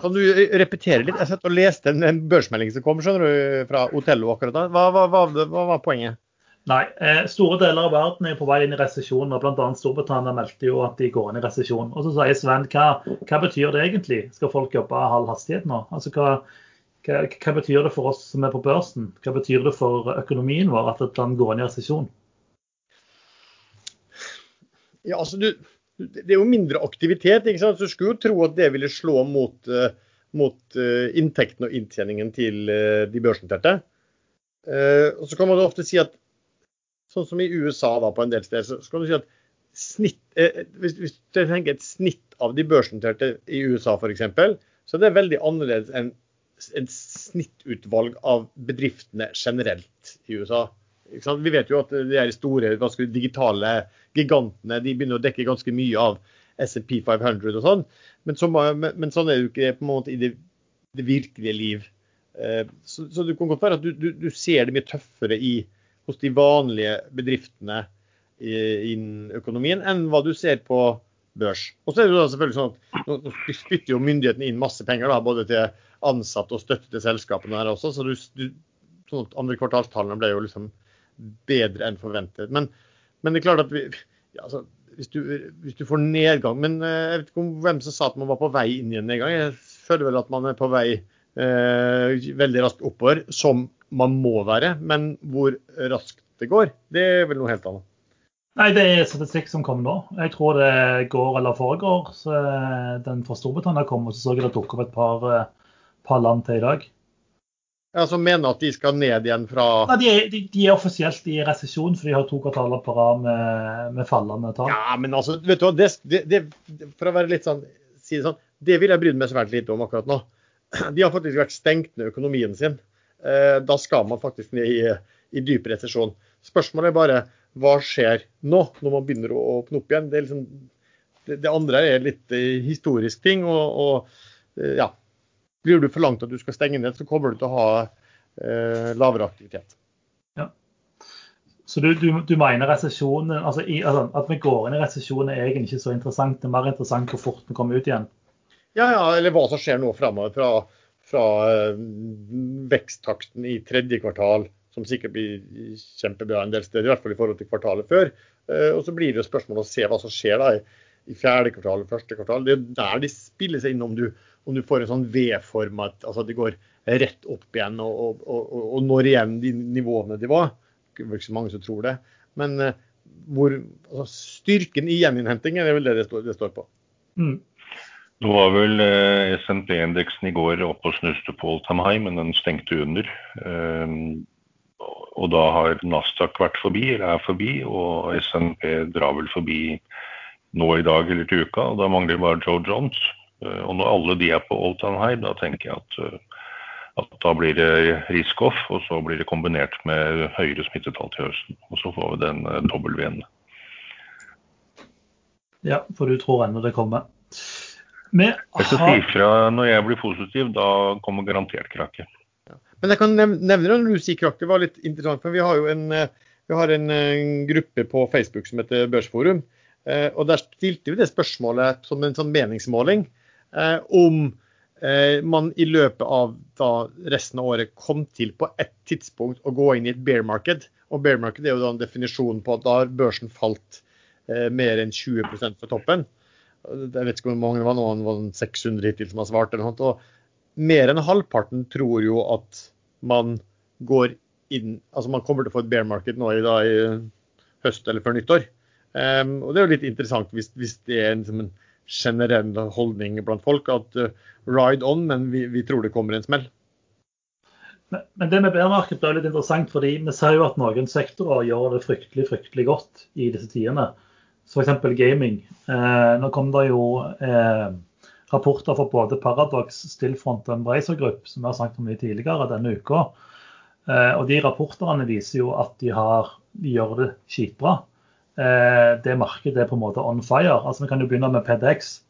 Kan du repetere litt? Jeg satt og leste en, en børsmelding som kom skjønner du, fra Otello akkurat da. Hva, hva, hva, hva var poenget? Nei, eh, Store deler av verden er på vei inn i resesjon. Bl.a. Storbritannia meldte jo at de går inn i resesjon. Og så sier Sven, hva, hva, betyr det egentlig? Skal folk jobbe halv hastighet nå? Altså, hva, hva, hva, betyr det for oss som er på børsen? Hva betyr det for økonomien vår at et land går inn i resesjon? Ja, altså du, det er jo mindre aktivitet. ikke sant? Så du skulle jo tro at det ville slå mot, uh, mot uh, inntekten og inntjeningen til uh, de børsnoterte. og så kan man ofte si at sånn som i USA da på en del steder, så, kan du si at snitt, hvis, hvis, du tenker et snitt av de børsnoterte i USA f.eks., så er det veldig annerledes enn et snittutvalg av bedriftene generelt i USA. Vi vet jo at de store digitale gigantene de begynner å dekke ganske mye av SMP 500 og sånn. Men, så, men, sånn er det jo ikke på en måte i det, det virkelige liv. Eh, så, så, det kan godt være at du, du, du, ser det mye tøffere i, hos de vanlige bedriftene innen økonomien enn hva du ser på børs. Og så er det jo selvfølgelig sånn at Nå spytter jo myndighetene inn masse penger, da, både til ansatte og støtte til selskapene her også. så du, du sånn at Andre kvartalstallene ble jo liksom bedre enn forventet. Men, men det er klart at vi, ja, altså, hvis, du, hvis, du, får nedgang Men eh, jeg vet ikke om hvem som sa at man var på vei inn i en nedgang. Jeg føler vel at man er på vei eh, veldig raskt oppover, som man må være. Men hvor raskt det går, det er vel noe helt annet. Nei, det er statistikk som kommer nå. Jeg tror det går eller foregår. Så eh, den fra Storbritannia kom, og så så jeg det dukker opp et par, eh, par land til i dag. Ja, Som mener at de skal ned igjen fra Nei, de, de, de er offisielt i resesjon, for de har to kvartaler på rad med, med, fallende tall. Ja, men altså, vet du hva, det, det, for å være litt sånn, si det sånn, det vil jeg bry meg svært lite om akkurat nå. De har faktisk vært stengt ned økonomien sin. Eh, da skal man faktisk ned i, i dyp resesjon. Spørsmålet er bare hva skjer nå, når man begynner å åpne opp igjen. Det, liksom, det, det andre er litt eh, historisk ting. og, og eh, ja, blir du for langt at du skal stenge ned, så kommer du til å ha eh, lavere aktivitet. Ja. Så du, du, du mener resesjonen, altså, altså, at vi går inn i resesjon er egentlig ikke så interessant. Det er mer interessant hvor fort vi kommer ut igjen? Ja, ja eller hva som skjer nå framover. Fra, fra eh, veksttakten i tredje kvartal, som sikkert blir kjempebra en del steder, i hvert fall i forhold til kvartalet før. Eh, og så blir det jo spørsmål å se hva som skjer da i, i fjerde kvartal og første kvartal. Det er der de spiller seg inn om du om du får en sånn V-form, at altså, de går rett opp igjen og, og, og, og, når igjen de nivåene de var. Det er ikke så mange som tror det. Men uh, hvor, altså, styrken i gjeninnhentingen er vel det det står, det står på. Mm. Nå var vel eh, SNP-indeksen i går oppe og snuste på all time high, men den stengte under. Um, og da har Nasdaq vært forbi, eller er forbi, og SNP drar vel forbi nå i dag eller til uka. og Da mangler bare Joe Jones. Eh, og når alle de er på all time high, da tenker jeg at, eh, at da blir det risk-off, og så blir det kombinert med høyere smittetall til høsten. Og så får vi den eh, W-en. Ja, for du tror ennå det kommer. Men, jeg skal si ifra når jeg blir positiv, da kommer garantert krakket. Ja. Men jeg kan nevne når du sier krakk. Det var litt interessant. For vi har jo en, vi har en, en gruppe på Facebook som heter Børsforum. Og der stilte vi det spørsmålet som en sånn meningsmåling. Eh, om eh, man i løpet av resten av året kom til på et tidspunkt å gå inn i et bear market. Og bear market er jo da en definisjon på at da har børsen falt eh, mer enn 20% fra toppen. Jeg vet ikke hvor mange det var, noen var 600 hittil som har svart. eller noe. Og mer enn halvparten tror jo at man går inn Altså man kommer til å få et bear market nå i, da, i høst eller før nyttår. Um, og det er jo litt interessant hvis, hvis det er en, liksom en generell holdning blant folk at uh, ride on, men vi, vi, tror det kommer en smell. Men, men det med bærmarked er litt interessant, fordi vi ser jo at noen sektorer gjør det fryktelig fryktelig godt i disse tidene. F.eks. gaming. Eh, nå kom det jo eh, rapporter fra både Paradox, Stillfront og Embracer Group, som vi har snakket om mye tidligere denne uka. Eh, og de rapportene viser jo at de, har, de gjør det skitbra. Eh, det markedet er på en måte on fire. Altså Vi kan jo begynne med PDX,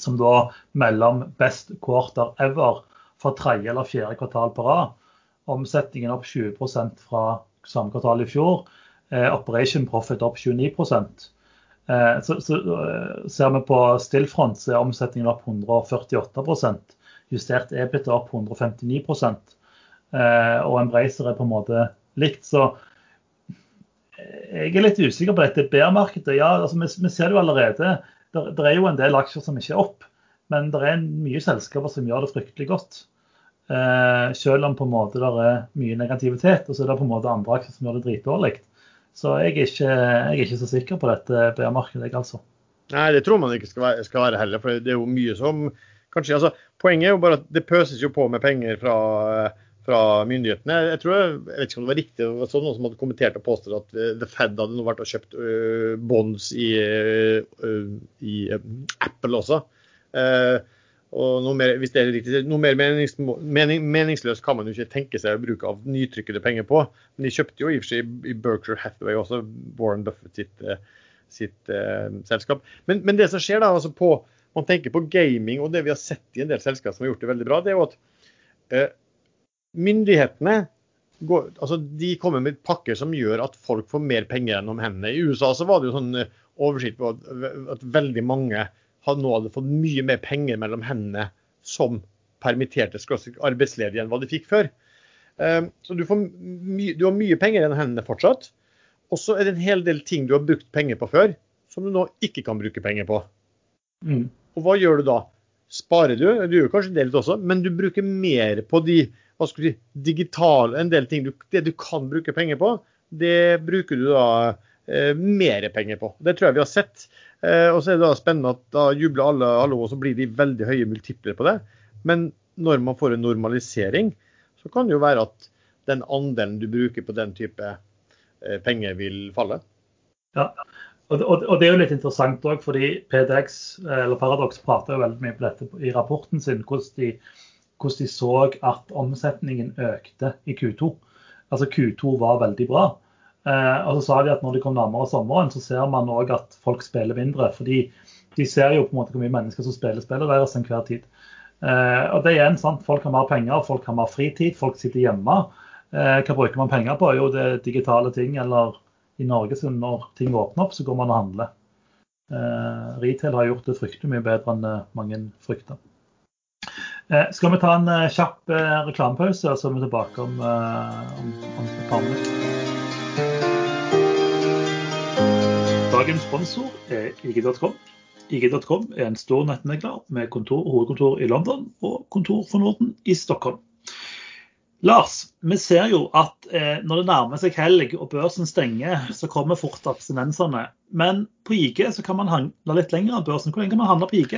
som da mellom best quarter ever for tredje eller fjerde kvartal på rad. Omsetningen opp 20% fra samme kvartal i fjor. Eh, operation profit opp 29 eh, så, så ser vi på Stillfront, så er omsetningen opp 148% Justert EBIT opp 159% og Embracer er på en måte likt. Så jeg er litt usikker på dette bear-markedet. Ja, altså, vi, vi, ser det jo allerede. Det er jo en del aksjer som ikke er opp, men det er mye selskaper som gjør det fryktelig godt. Eh, selv om på en måte det er mye negativitet, og så er det på en måte andre aksjer som gjør det dritdårlig. Så jeg er, ikke, jeg er ikke så sikker på dette bear-markedet, altså. Nei, det tror man ikke skal være, skal være, heller. For det er jo mye som kanskje altså, Poenget er jo bare at det pøses jo på med penger fra fra myndighetene. Jeg tror, jeg vet ikke om det var riktig, det var sånn noen som hadde kommentert og påstått at eh, The Fed hadde nå vært og kjøpt uh, bonds i, uh, i uh, Apple også. og noe mer, hvis det er riktig, noe mer menings, mening, meningsløst kan man jo ikke tenke seg å bruke av nytrykkede penger på. Men de kjøpte jo i og for seg i Berkshire Hathaway også Warren Buffett sitt, sitt selskap. Men, men, det som skjer da, altså på, man tenker på gaming og det vi har sett i en del selskap som har gjort det veldig bra, det er jo at myndighetene går, altså de kommer med pakker som gjør at folk får mer penger gjennom hendene. I USA så var det jo sånn eh, oversikt på at, at veldig mange hadde nå hadde fått mye mer penger mellom hendene som permitterte arbeidsledige enn hva de fikk før. Eh, så du, du, har mye penger gjennom hendene fortsatt. Og så er det en hel del ting du har brukt penger på før, som du nå ikke kan bruke penger på. Mm. Og hva gjør du da? Sparer du? Du gjør kanskje det litt også, men du bruker mer på de hva skal du si, digital, En del ting du, det du kan bruke penger på, det bruker du da eh, mer penger på. Det tror jeg vi har sett. Eh, og så er det da spennende at da jubler alle, alle og så blir de veldig høye multipler på det. Men når man får en normalisering, så kan det jo være at den andelen du bruker på den type eh, penger, vil falle. Ja, og, det er jo litt interessant òg, fordi PDX, eller Paradox prater jo veldig mye på dette i rapporten sin. hvordan de hvordan de så at omsetningen økte i Q2. Altså Q2 var veldig bra. Eh, og så sa de at når det kom nærmere sommeren, så ser man òg at folk spiller mindre. fordi de ser jo på en måte hvor mye mennesker som spiller spillet deres enhver tid. Eh, og det er igjen sant, Folk har mer penger, folk har mer fritid, folk sitter hjemme. Eh, hva bruker man penger på? Jo, det er digitale ting. Eller i Norge så når ting åpner opp, så går man og handler. Retail har gjort det fryktelig mye bedre enn mange frykter. Eh, skal vi ta en eh, kjapp reklamepause, og så er vi tilbake om, om, om et par minutter. Dagens sponsor er IG.com. IG.com er en stor nettmegler med kontor, hovedkontor i London og kontor for Norden i Stockholm. Lars, vi ser jo at eh, når det nærmer seg helg og børsen stenger, så kommer fort abstinensene. Men på IG så kan man handle litt lenger enn børsen. Hvor lenge kan man handle på IG?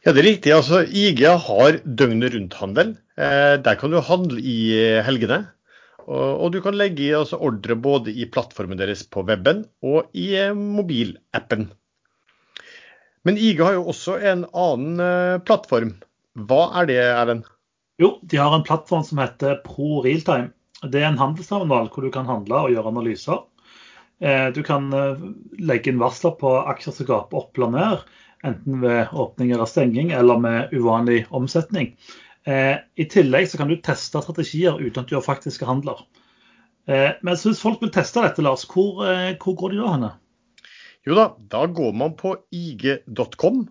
Ja, det er riktig. Altså, IG har døgnet rundt-handel. Eh, der kan du handle i eh, helgene. Og, og du kan legge altså, ordre både i plattformen deres på weben og i eh, mobilappen. Men IG har jo også en annen eh, plattform. Hva er det, Erlend? Jo, de har en plattform som heter Pro Realtime. Det er en handelsterminal hvor du kan handle og gjøre analyser. Eh, du kan eh, legge inn varsler på aksjer som gaper opp eller ned enten ved åpning eller stenging, eller med uvanlig omsetning. Eh, I tillegg så kan du teste strategier uten at du gjør faktiske handler. Eh, men hvis folk vil teste dette, Lars, hvor, eh, hvor går de da henne? Jo da, da går man på ig.com.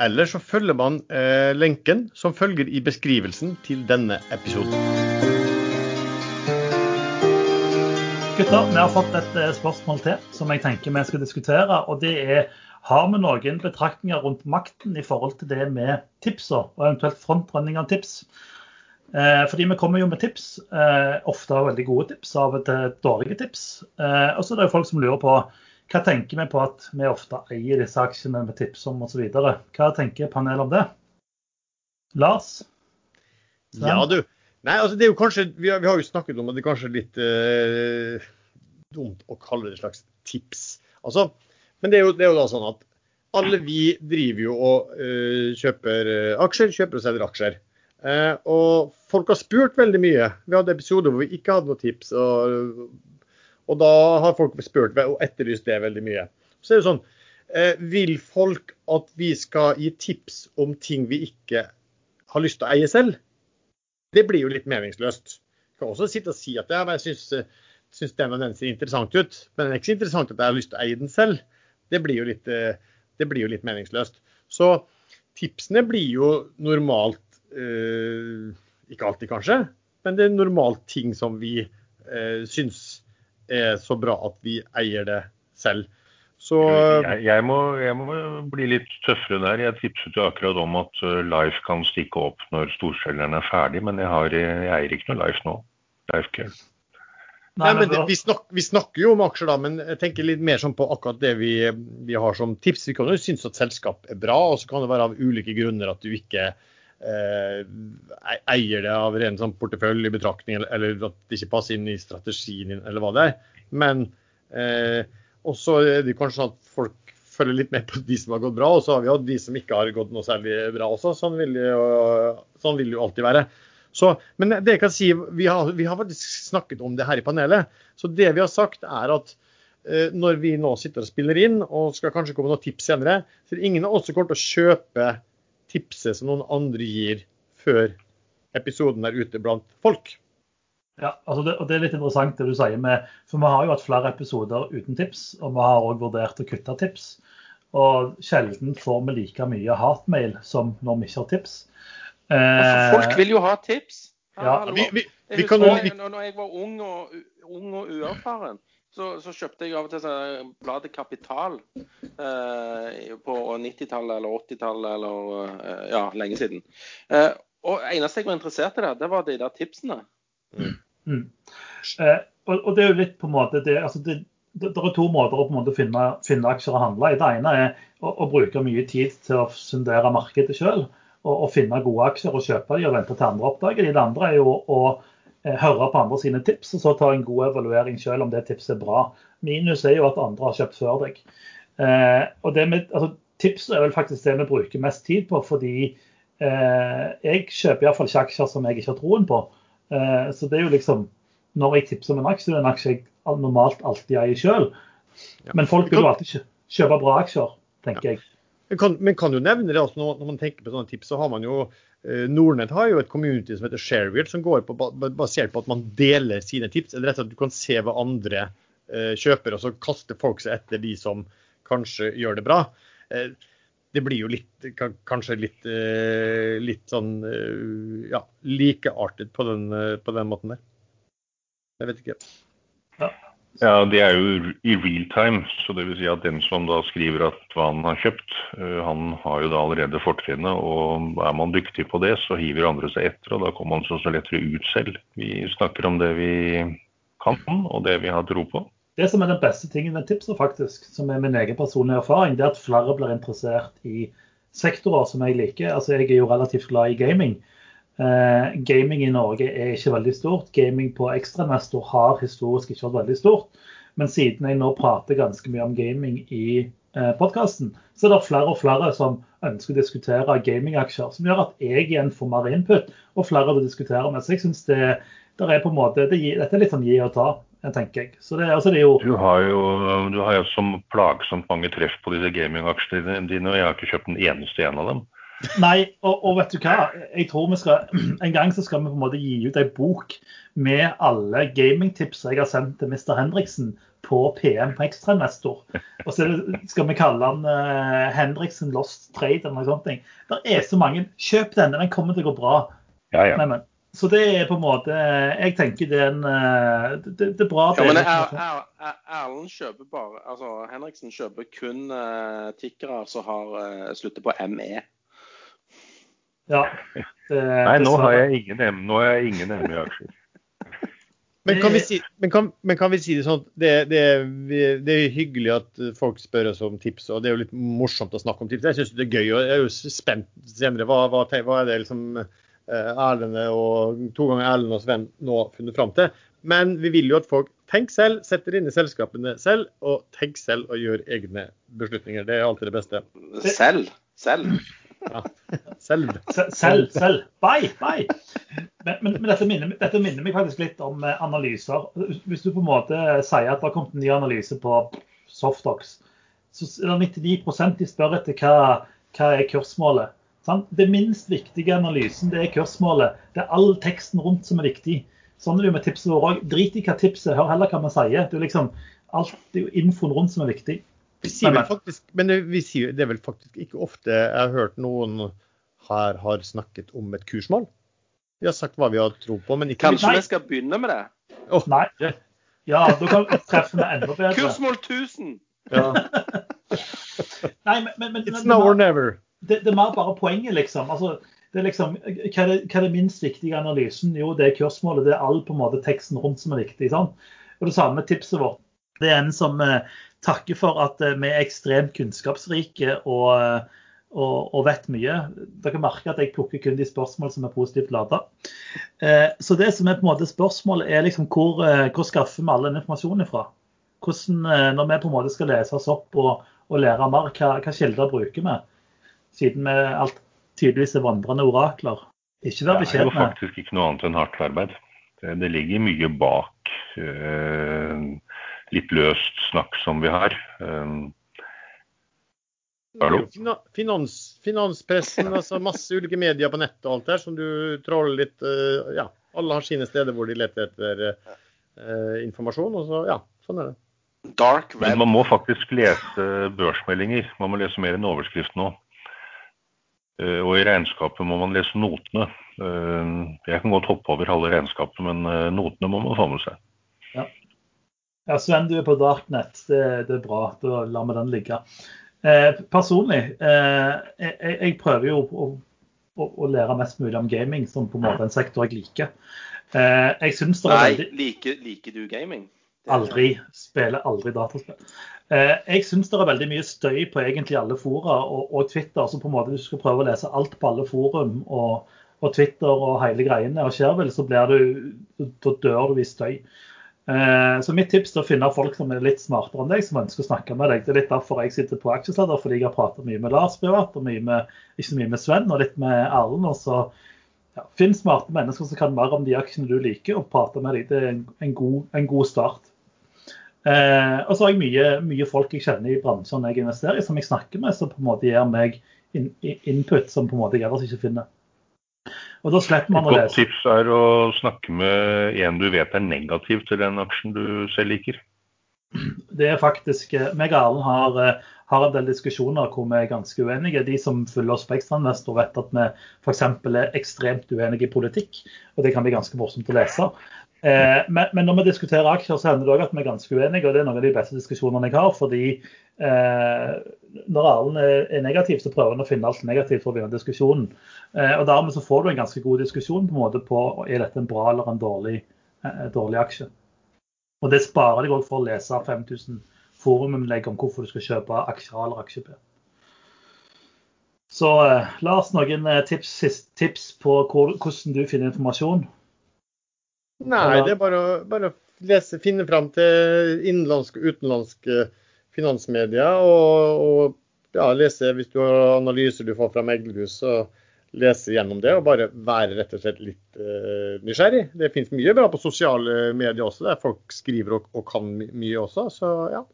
Eller så følger man eh, lenken som følger i beskrivelsen til denne episoden. Gutter, vi har fått et spørsmål til som jeg tenker vi skal diskutere. og det er har vi noen betraktninger rundt makten i forhold til det med tipser, og eventuelt frontrunning av tips? Eh, fordi vi kommer jo med tips, eh, ofte veldig gode tips, av og til dårlige tips. Eh, og så er det jo folk som lurer på hva tenker vi på at vi ofte eier disse aksjene med tips om osv. Hva tenker panelet om det? Lars? Sven? Ja, du. Nei, altså det er jo kanskje, Vi har, vi har jo snakket om at det er kanskje litt eh, dumt å kalle det et slags tips. Altså, men det er, jo, det er jo da sånn at alle vi driver jo og uh, kjøper uh, aksjer, kjøper og selger aksjer. Uh, og folk har spurt veldig mye. Vi hadde episoder hvor vi ikke hadde noe tips. Og, og da har folk spurt og etterlyst det veldig mye. Så er det sånn, Vil folk at vi skal gi tips om ting vi ikke har lyst til å eie selv? Det blir jo litt meningsløst. Jeg kan også sitte og si at ja, jeg syns, den og den ser interessant ut, men det er ikke så interessant at jeg har lyst til å eie den selv det blir jo litt, eh, blir jo litt meningsløst. Så tipsene blir jo normalt eh, Ikke alltid, kanskje, men det er normalt ting som vi eh, syns er så bra at vi eier det selv. Så, jeg, jeg, må, jeg, må, bli litt tøffere der. Jeg tipset jo akkurat om at eh, Life kan stikke opp når storselgeren er ferdig, men jeg, har, jeg eier ikke noe Life nå. Life Care. Nei, men det, vi, snak, vi, snakker jo om aksjer, da, men jeg tenker litt mer sånn på akkurat det vi, vi har som tips. Vi kan jo synes at selskap er bra, og så kan det være av ulike grunner at du ikke eh, eier det av ren sånn porteføljebetraktning, eller, eller at det ikke passer inn i strategien din, eller hva det er. Men eh, også er det kanskje sånn at folk følger litt med på de som har gått bra, og så har vi jo de som ikke har gått noe særlig bra også. Sånn vil det jo, sånn vil det jo alltid være. Så, men det jeg kan si, vi har, vi har, faktisk snakket om det her i panelet. Så det vi har sagt er at eh, når vi nå sitter og spiller inn, og skal kanskje komme noen tips senere, så er det ingen av oss som kommer til å kjøpe tipset som noen andre gir før episoden er ute blant folk. Ja, altså det, og det er litt interessant det du sier med For vi har jo hatt flere episoder uten tips, og vi har òg vurdert å kutte tips. Og sjelden får vi like mye hatmail som når vi ikke har tips. Altså, folk vil jo ha tips. Ja, vi, Vi, vi, Jeg vi kan husker når- når jeg var ung og, ung og uerfaren, så, så kjøpte jeg av og til sånn bladet Kapital eh, på 90-tallet eller 80-tallet eller eh, ja, lenge siden. Eh, og eneste jeg var interessert i der, det var de der tipsene. Mm. Eh, og, og det er jo litt på en måte det, altså det, det, det er to måter å på en måte finne, finne aksjer å handle i. Det ene er å, å bruke mye tid til å sondere markedet sjøl og, og finne gode aksjer og kjøpe de og vente til andre oppdager de. Det andre er jo å eh, høre på andre sine tips og så ta en god evaluering selv om det tipset er bra. Minus er jo at andre har kjøpt før deg. Eh, og det med, altså, Tips er vel faktisk det vi bruker mest tid på, fordi eh, jeg kjøper iallfall ikke aksjer som jeg ikke har troen på. Eh, Så det er jo liksom Når jeg tipser om en aksje, det er en aksje jeg normalt alltid eier sjøl. Men folk vil jo alltid kjøpe bra aksjer, tenker jeg. Men kan, men kan jo nevne det også når, man tenker på sånne tips, så har man jo eh, Nordnett har jo et community som heter Sharewheel, som går på, basert på at man deler sine tips. eller rett og slett at Du kan se hva andre eh, kjøper, og så kaster folk seg etter de som kanskje gjør det bra. Eh, det blir jo litt, kanskje litt, litt sånn ja, likeartet på den, på den måten der. Jeg vet ikke. Ja, det er jo i real time. Så det vil si at den som da skriver at hva han har kjøpt, eh, han har jo da allerede fortrinnet. Og er man dyktig på det, så hiver andre seg etter, og da kommer man så, så lettere ut selv. Vi snakker om det vi kan, og det vi har tro på. Det som er den beste tingen med tipset, faktisk, som er min egen personlige erfaring, det er at flere blir interessert i sektorer som jeg liker. Altså, Jeg er jo relativt glad i gaming. Eh, gaming i Norge er ikke veldig stort. Gaming på ekstrainvestor har historisk ikke vært veldig stort. Men siden jeg nå prater ganske mye om gaming i eh, podkasten, så er det flere og flere som ønsker å diskutere gamingaksjer. Som gjør at jeg igjen får mer input, og flere vil diskutere med. Så jeg syns det, det er på en måte, det Dette er litt sånn gi og ta, tenker jeg. Så det, altså det er jo Du har jo, du har jo som plagsomt mange treff på disse gamingaksjene dine, og jeg har ikke kjøpt en eneste en av dem. Nei, og, og vet du hva? Jeg tror vi skal, En gang så skal vi på en måte gi ut ei bok med alle gamingtips jeg har sendt til Mr. Henriksen på PM på Ekstrainvestor. Og så skal vi kalle den uh, Henriksen Lost Trade eller noe sånt. Det er så mange. Kjøp denne, den kommer til å gå bra. Ja, ja. Nei, men, så det er på en måte Jeg tenker det er en eh, Det, det er bra. Ja, men er Er- Er- Er- Erlend kjøper bare Altså, Henriksen kjøper kun uh, tikkere som har uh, sluttet på. ME. Ja, det, Nei, nå har jeg ingen, M- nå har jeg ingen ME-aksjer. Men kan vi si, men kan, men kan vi si det sånn det, det, det er hyggelig at folk spør oss om tips, og det er jo litt morsomt å snakke om tips. Jeg syns det er gøy, og jeg er jo spent senere. Hva, hva, hva er det liksom Erlende Erlend og to ganger Erlend og Sven nå har funnet fram til? Men vi vil jo at folk tenker selv, setter inn i selskapene selv, og tenker selv og gjør egne beslutninger. Det er alltid det beste. Selv. Selv. Selv. Selv, selv. Bye, bye. Men, men, men dette, minner, dette minner meg faktisk litt om eh, analyser. Hvis du på en måte sier at det har kommet en ny analyse på Softox, så er det 99% de spør etter hva, hva er kursmålet. Sant? Det minst viktige analysen det er kursmålet. Det er all teksten rundt som er viktig. Sånn er det jo med tipset vårt òg. Drit i hva tipset hør heller hva vi sier. Det er liksom alt, det er jo infoen rundt som er viktig. Vi sier vel faktisk, men det, vi sier, det er vel faktisk ikke ofte jeg har hørt noen her har snakket om et kursmål. Vi har sagt hva vi har tro på, men ikke Kanskje vi skal begynne med det? Nei. Ja, da kan vi treffe med enda bedre. Kursmål 1000! ja. Nei, men, men, men, It's now or never. det, det er mer bare poenget, liksom. Altså, det er liksom hva er, det, hva er det minst viktige analysen? Jo, det er kursmålet. Det er all på en måte teksten rundt som er viktig. sant? Og Det samme tipset vårt. Det er en som eh, takker for at eh, vi er ekstremt kunnskapsrike og, eh, og, og vet mye. Dere merker at jeg plukker kun de spørsmål som er positivt lada. Eh, så det som er på en måte spørsmålet, er liksom hvor, hvor skaffer vi all den informasjonen ifra? Hvordan, når vi på en måte skal lese oss opp og, og lære mer, hva, hva kilder bruker vi? Siden vi alt tydeligvis er vandrende orakler. Ikke vær Det er jo faktisk ikke noe annet enn hardt arbeid. Det, ligger mye bak. eh, litt løst snakk som vi har. Um, Hallo? Finans, finanspressen, altså masse ulike medier på nettet og alt der som du tråler litt uh, Ja, alle har sine steder hvor de leter etter uh, informasjon. Og så, ja, sånn er det. Dark web. Men man må faktisk lese børsmeldinger. Man må lese mer enn overskriften nå. Uh, og i regnskapet må man lese notene. Jeg kan godt hoppe over halve regnskapet, men notene må man få med seg. Ja. Ja Sven, du er på Darknet. Det, det er bra. Da lar vi den ligge. Eh, personlig, eh, jeg, jeg, prøver jo å, å, å, lære mest mulig om gaming, som på en måte en sektor jeg liker. Eh, jeg syns det er Nei, veldig... liker, liker du gaming? Aldri. Spiller aldri dataspill. Eh, jeg syns det er veldig mye støy på egentlig alle fora og, og, Twitter. Så på en måte du skal prøve å lese alt på alle forum og, og Twitter og hele greiene. Og skjer vel, så blir du, dør du i støy. Eh, så mitt tips er å finne folk som er litt smartere enn deg, som ønsker å snakke med deg. Det er litt derfor jeg sitter på Aksjesleder, fordi jeg har pratet mye med Lars privat, og mye med, ikke så mye med Sven, og litt med Erlend. Og så ja, Finn smarte mennesker som kan mer om de aksjene du liker, og prate med dem. Det er en, en, god, en god, start. Eh, og så har jeg mye, mye, folk jeg kjenner i bransjen jeg investerer i, som jeg snakker med, som på en måte gir meg in, input som på en måte jeg ellers ikke finner. Og da slipper man å lese. Et godt tips er å snakke med en du vet er negativ til den aksjen du selv liker. Det er faktisk eh, meg og Erlend har, eh, har, en del diskusjoner hvor vi er ganske uenige. De som følger oss på Ekstrainvestor vet at vi f.eks. er ekstremt uenige i politikk. Og det kan bli ganske morsomt å lese. Eh, men, men, når vi diskuterer aksjer, så hender det òg at vi er ganske uenige. Og det er noen av de beste diskusjonene jeg har. fordi når Erlend er, negativ, så prøver han å finne alt negativt for å vinne diskusjonen. Eh, og Dermed så får du en ganske god diskusjon på en måte på er dette en bra eller en dårlig, eh, dårlig aksje. Og Det sparer deg òg for å lese 5000 foruminnlegg om hvorfor du skal kjøpe aksjer eller aksje-P. Så eh, Lars, noen eh, tips, tips på hvor, hvordan du finner informasjon? Nei, det er bare å, bare å lese, finne fram til innenlandske og utenlandske finansmedier. Og, og ja, lese hvis du har analyser du får fra meglerhus, så lese gjennom det og bare være rett og slett litt uh, nysgjerrig. Det finnes mye bra på sosiale medier også, der folk skriver og, og kan mye også. Så ja.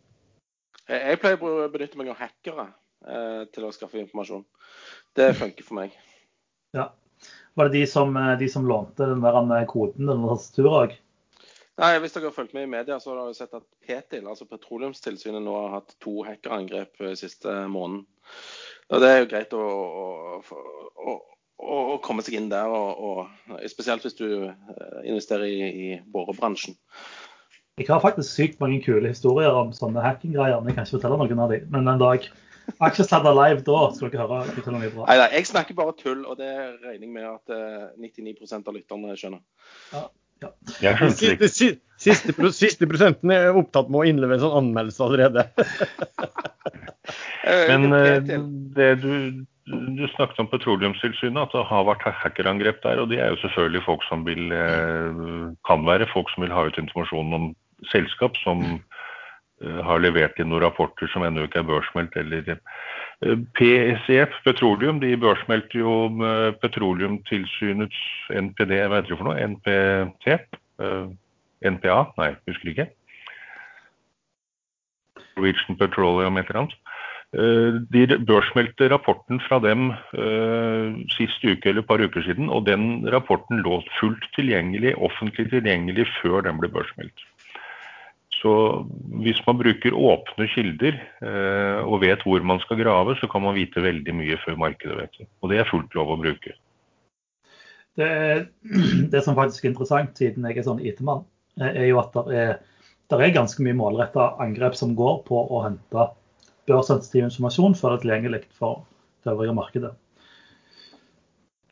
Jeg pleier å benytte meg av hackere uh, til å skaffe informasjon. Det funker for meg. Ja. Var det de som, eh, de som lånte den der koden til tastaturet òg? Nei, Hvis dere har fulgt med i media, så har dere sett at Petil, altså Petroleumstilsynet, nå har hatt to hackerangrep siste måneden. Og Det er jo greit å, å, å, å komme seg inn der, og, og, spesielt hvis du eh, investerer i, i borebransjen. Jeg har faktisk sykt mange kule historier om sånne hacking-greier, men jeg kan ikke fortelle noen av dem. Men en dag Aksjesladder live, da skal dere høre fortelle mye bra. Nei, nei, jeg snakker bare tull, og det regner jeg med at 99 eh, av lytterne skjønner. Ja, ja. Siste, siste, siste, prosenten er opptatt med å innlevere en sånn anmeldelse allerede. Men eh, det du du snakket om Petroleumstilsynet, at det har vært hackerangrep der. Og de er jo selvfølgelig folk som vil eh, kan være folk som vil ha ut informasjon om selskap som eh, har levert inn noen rapporter som ennå ikke er børsmeldt. eller PSEF, Petroleum, de børsmeldte jo Petroleumstilsynets NPD, hva heter det for noe? NPT? NPA? Nei, husker ikke. Norwegian Petroleum et eller annet. Eh, de børsmeldte rapporten fra dem sist uke eller et par uker siden, og den rapporten lå fullt tilgjengelig, offentlig tilgjengelig før den ble børsmeldt. Så hvis man bruker åpne kilder uh, og vet hvor man skal grave, så kan man vite veldig mye før markedet vet det. Og det er fullt lov å bruke. Det, det som faktisk er interessant, siden jeg er sånn IT-mann, er jo at det er, det er ganske mye målretta angrep som går på å hente børssensitiv informasjon før det er tilgjengelig for det øvrige markedet.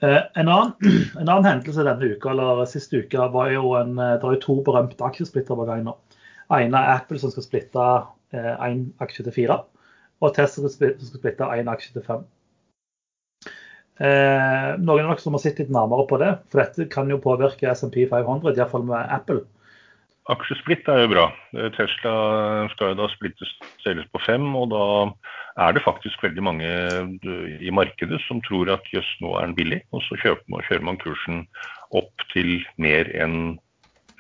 Eh, en annen, en annen, hendelse denne uka, eller siste uka var jo en, eh, det er jo to berømte aksjesplitter på gang nå. Ene er Apple som skal splitte én eh, aksje til fire, og Tesla som skal splitte én aksje til fem. Eh, noen av dere som har sett litt nærmere på det, for dette kan jo påvirke SMP 500, iallfall med Apple. Aksjesplitt er jo bra. Tesla skal jo da splittes selges på fem, og da er det faktisk veldig mange i markedet som tror at jøss, nå er den billig, og så man, kjører man kursen opp til mer enn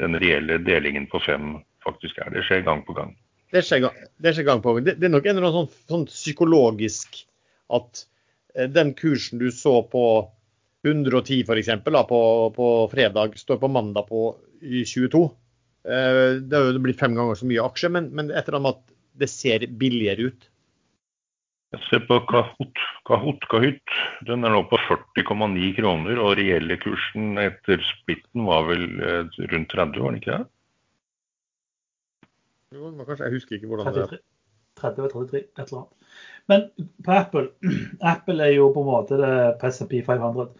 den reelle delingen på fem faktisk er. Det skjer gang på gang. Det skjer, det skjer gang på gang. Det, det er nok en eller annen sånn, sånn psykologisk at eh, den kursen du så på 110 f.eks. På, på fredag, står på mandag på i 22. Eh, Det har jo blitt fem ganger så mye aksjer, men, men et eller annet at det ser billigere ut. Jeg ser på Kahoot, Kahoot, Kahoot. Den er nå på 40,9 kroner, og reelle kursen etter splitten var vel eh, rundt 30, var den ikke det? Jo, kanskje, jeg husker ikke hvordan det er. 30 33, et eller annet. Men på Apple Apple er jo på en måte det på 500.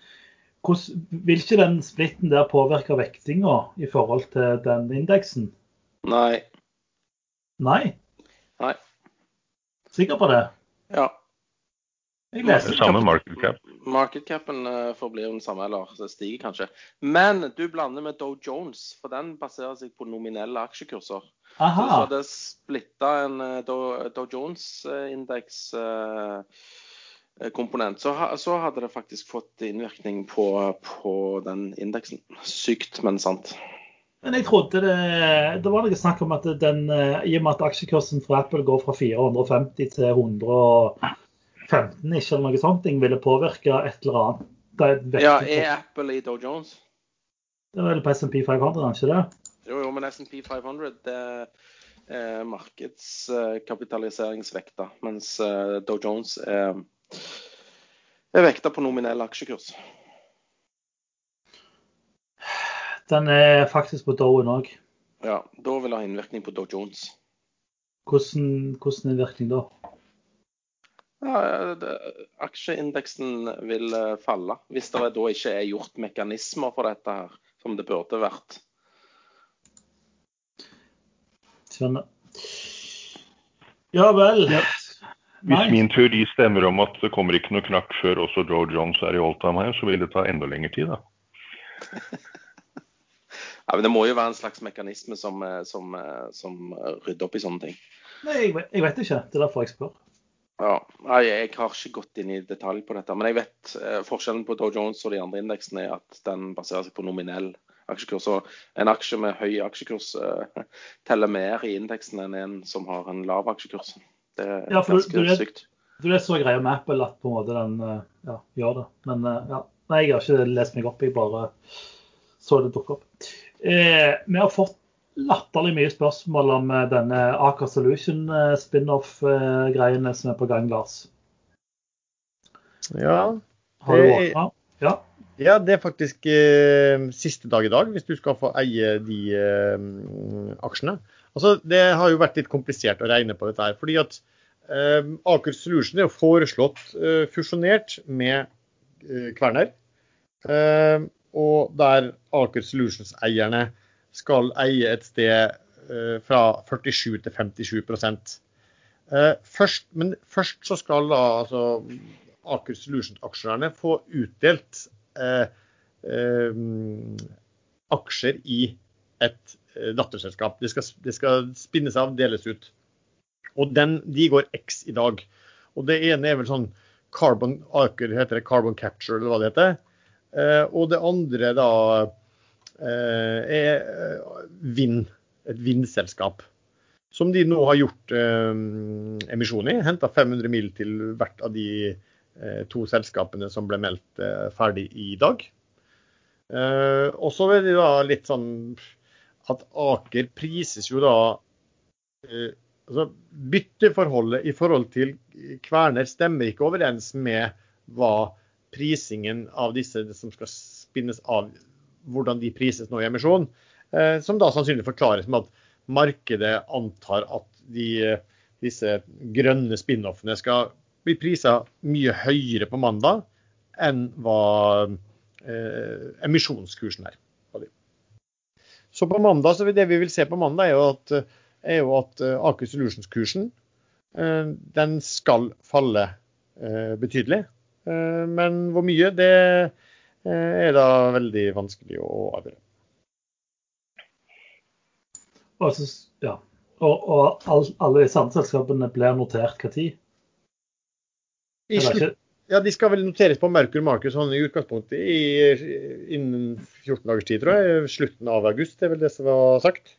Hvordan, vil ikke den splitten der påvirke vektinga i forhold til den indeksen? Nei. Nei? Nei. Sikker på det? Ja. Jeg Det er samme market cap. Market capen eh, forblir den samme, eller det stiger kanskje. Men du blander med Dow Jones, for den baserer seg på nominelle aksjekurser. Så hvis det hadde splitta en eh, Dow, Dow Jones-indeks-komponent, så, så hadde det faktisk fått innvirkning på, på den indeksen. Sykt, men sant. Men jeg trodde det Det var noe snakk om at den eh, I og med at aksjekursen for Apple går fra 450 til 115 ikke eller noe sånt, ville påvirke et eller annet. Det er, Ja, er Apple i Dow Jones? det er vel på S&P 500, er ikke det? Jo, jo, men S&P 500 det er markedskapitaliseringsvekta, mens eh, Dow Jones er, er vekta på nominell aksjekurs. Den er faktisk på Dowen òg. Ja, da vil det ha innvirkning på Dow Jones. Hvordan, hvordan er virkning da? Ja, det, aksjeindeksen vil eh, falle hvis det da ikke er gjort mekanismer for dette her, som det burde vært. Skjønner. Ja vel. Hvis min teori stemmer om at det kommer ikke noe knakk før også Joe Jones er i all her, så vil det ta enda lengre tid, da. Ja, men Det må jo være en slags mekanisme som, eh, som, eh, som rydder opp i sånne ting. Nei, jeg, vet- jeg vet ikke. Det er derfor jeg spør. Ja, Nei, Jeg har ikke gått inn i detalj på dette, men jeg vet eh, forskjellen på Doe Jones og de andre indeksene er at den baserer seg på nominell aksjekurs. Og en aksje med høy aksjekurs uh, teller mer i indeksen enn en som har en lav aksjekurs. Det er Ja, for du- ganske du vet- sykt. Du er så greia med Apple at på en måte den eh, ja, gjør det. Men eh, ja. Nei, jeg har ikke lest meg opp. Jeg bare så det dukke opp. Eh, vi har fått latterlig mye spørsmål om denne Aker Solution spin-off-greiene som er på gang, Lars. Ja, Har du åpna? Ja. Ja, det er faktisk eh, siste dag i dag, hvis du skal få eie de eh, aksjene. Altså, Det har jo vært litt komplisert å regne på dette her. fordi at eh, Aker Solution er jo foreslått eh, fusjonert med eh, Kværner. Eh, og der Aker Solutions-eierne skal eie et sted fra 47 til 57 eh, først, Men først så skal da altså Aker Solutions-aksjonærene få utdelt aksjer i et eh, datterselskap. Det skal, de skal spinnes av, deles ut. Og den, de går X i dag. Og det ene er vel sånn Carbon Aker heter det Carbon Capture, eller hva det heter. Eh, og det andre da eh, er eh, Vind, et vindselskap. Som de nå har gjort eh, emisjon i. Henta 500 mil til hvert av de eh, to selskapene som ble meldt eh, ferdig i dag. Eh, og så er det da litt sånn at Aker prises jo da eh, altså Bytteforholdet i forhold til Kværner stemmer ikke overens med hva prisingen av disse som skal spinnes av, hvordan de prises nå i emisjon. Eh, som da sannsynlig forklares med at markedet antar at de, disse grønne spin-offene skal bli prisa mye høyere på mandag enn hva eh, emisjonskursen er. Så på mandag, så det vi vil se på mandag, er jo at, er at eh, Aker Solutions-kursen eh, den skal falle eh, betydelig. Men hvor mye, det er da veldig vanskelig å avgjøre. Og, ja. og, og all, alle disse andre selskapene blir notert når? I slutt, ja, De skal vel noteres på Merkur Markus sånn i utgangspunktet i, innen 14 dagers tid, tror jeg. Slutten av august, det er vel det som var sagt.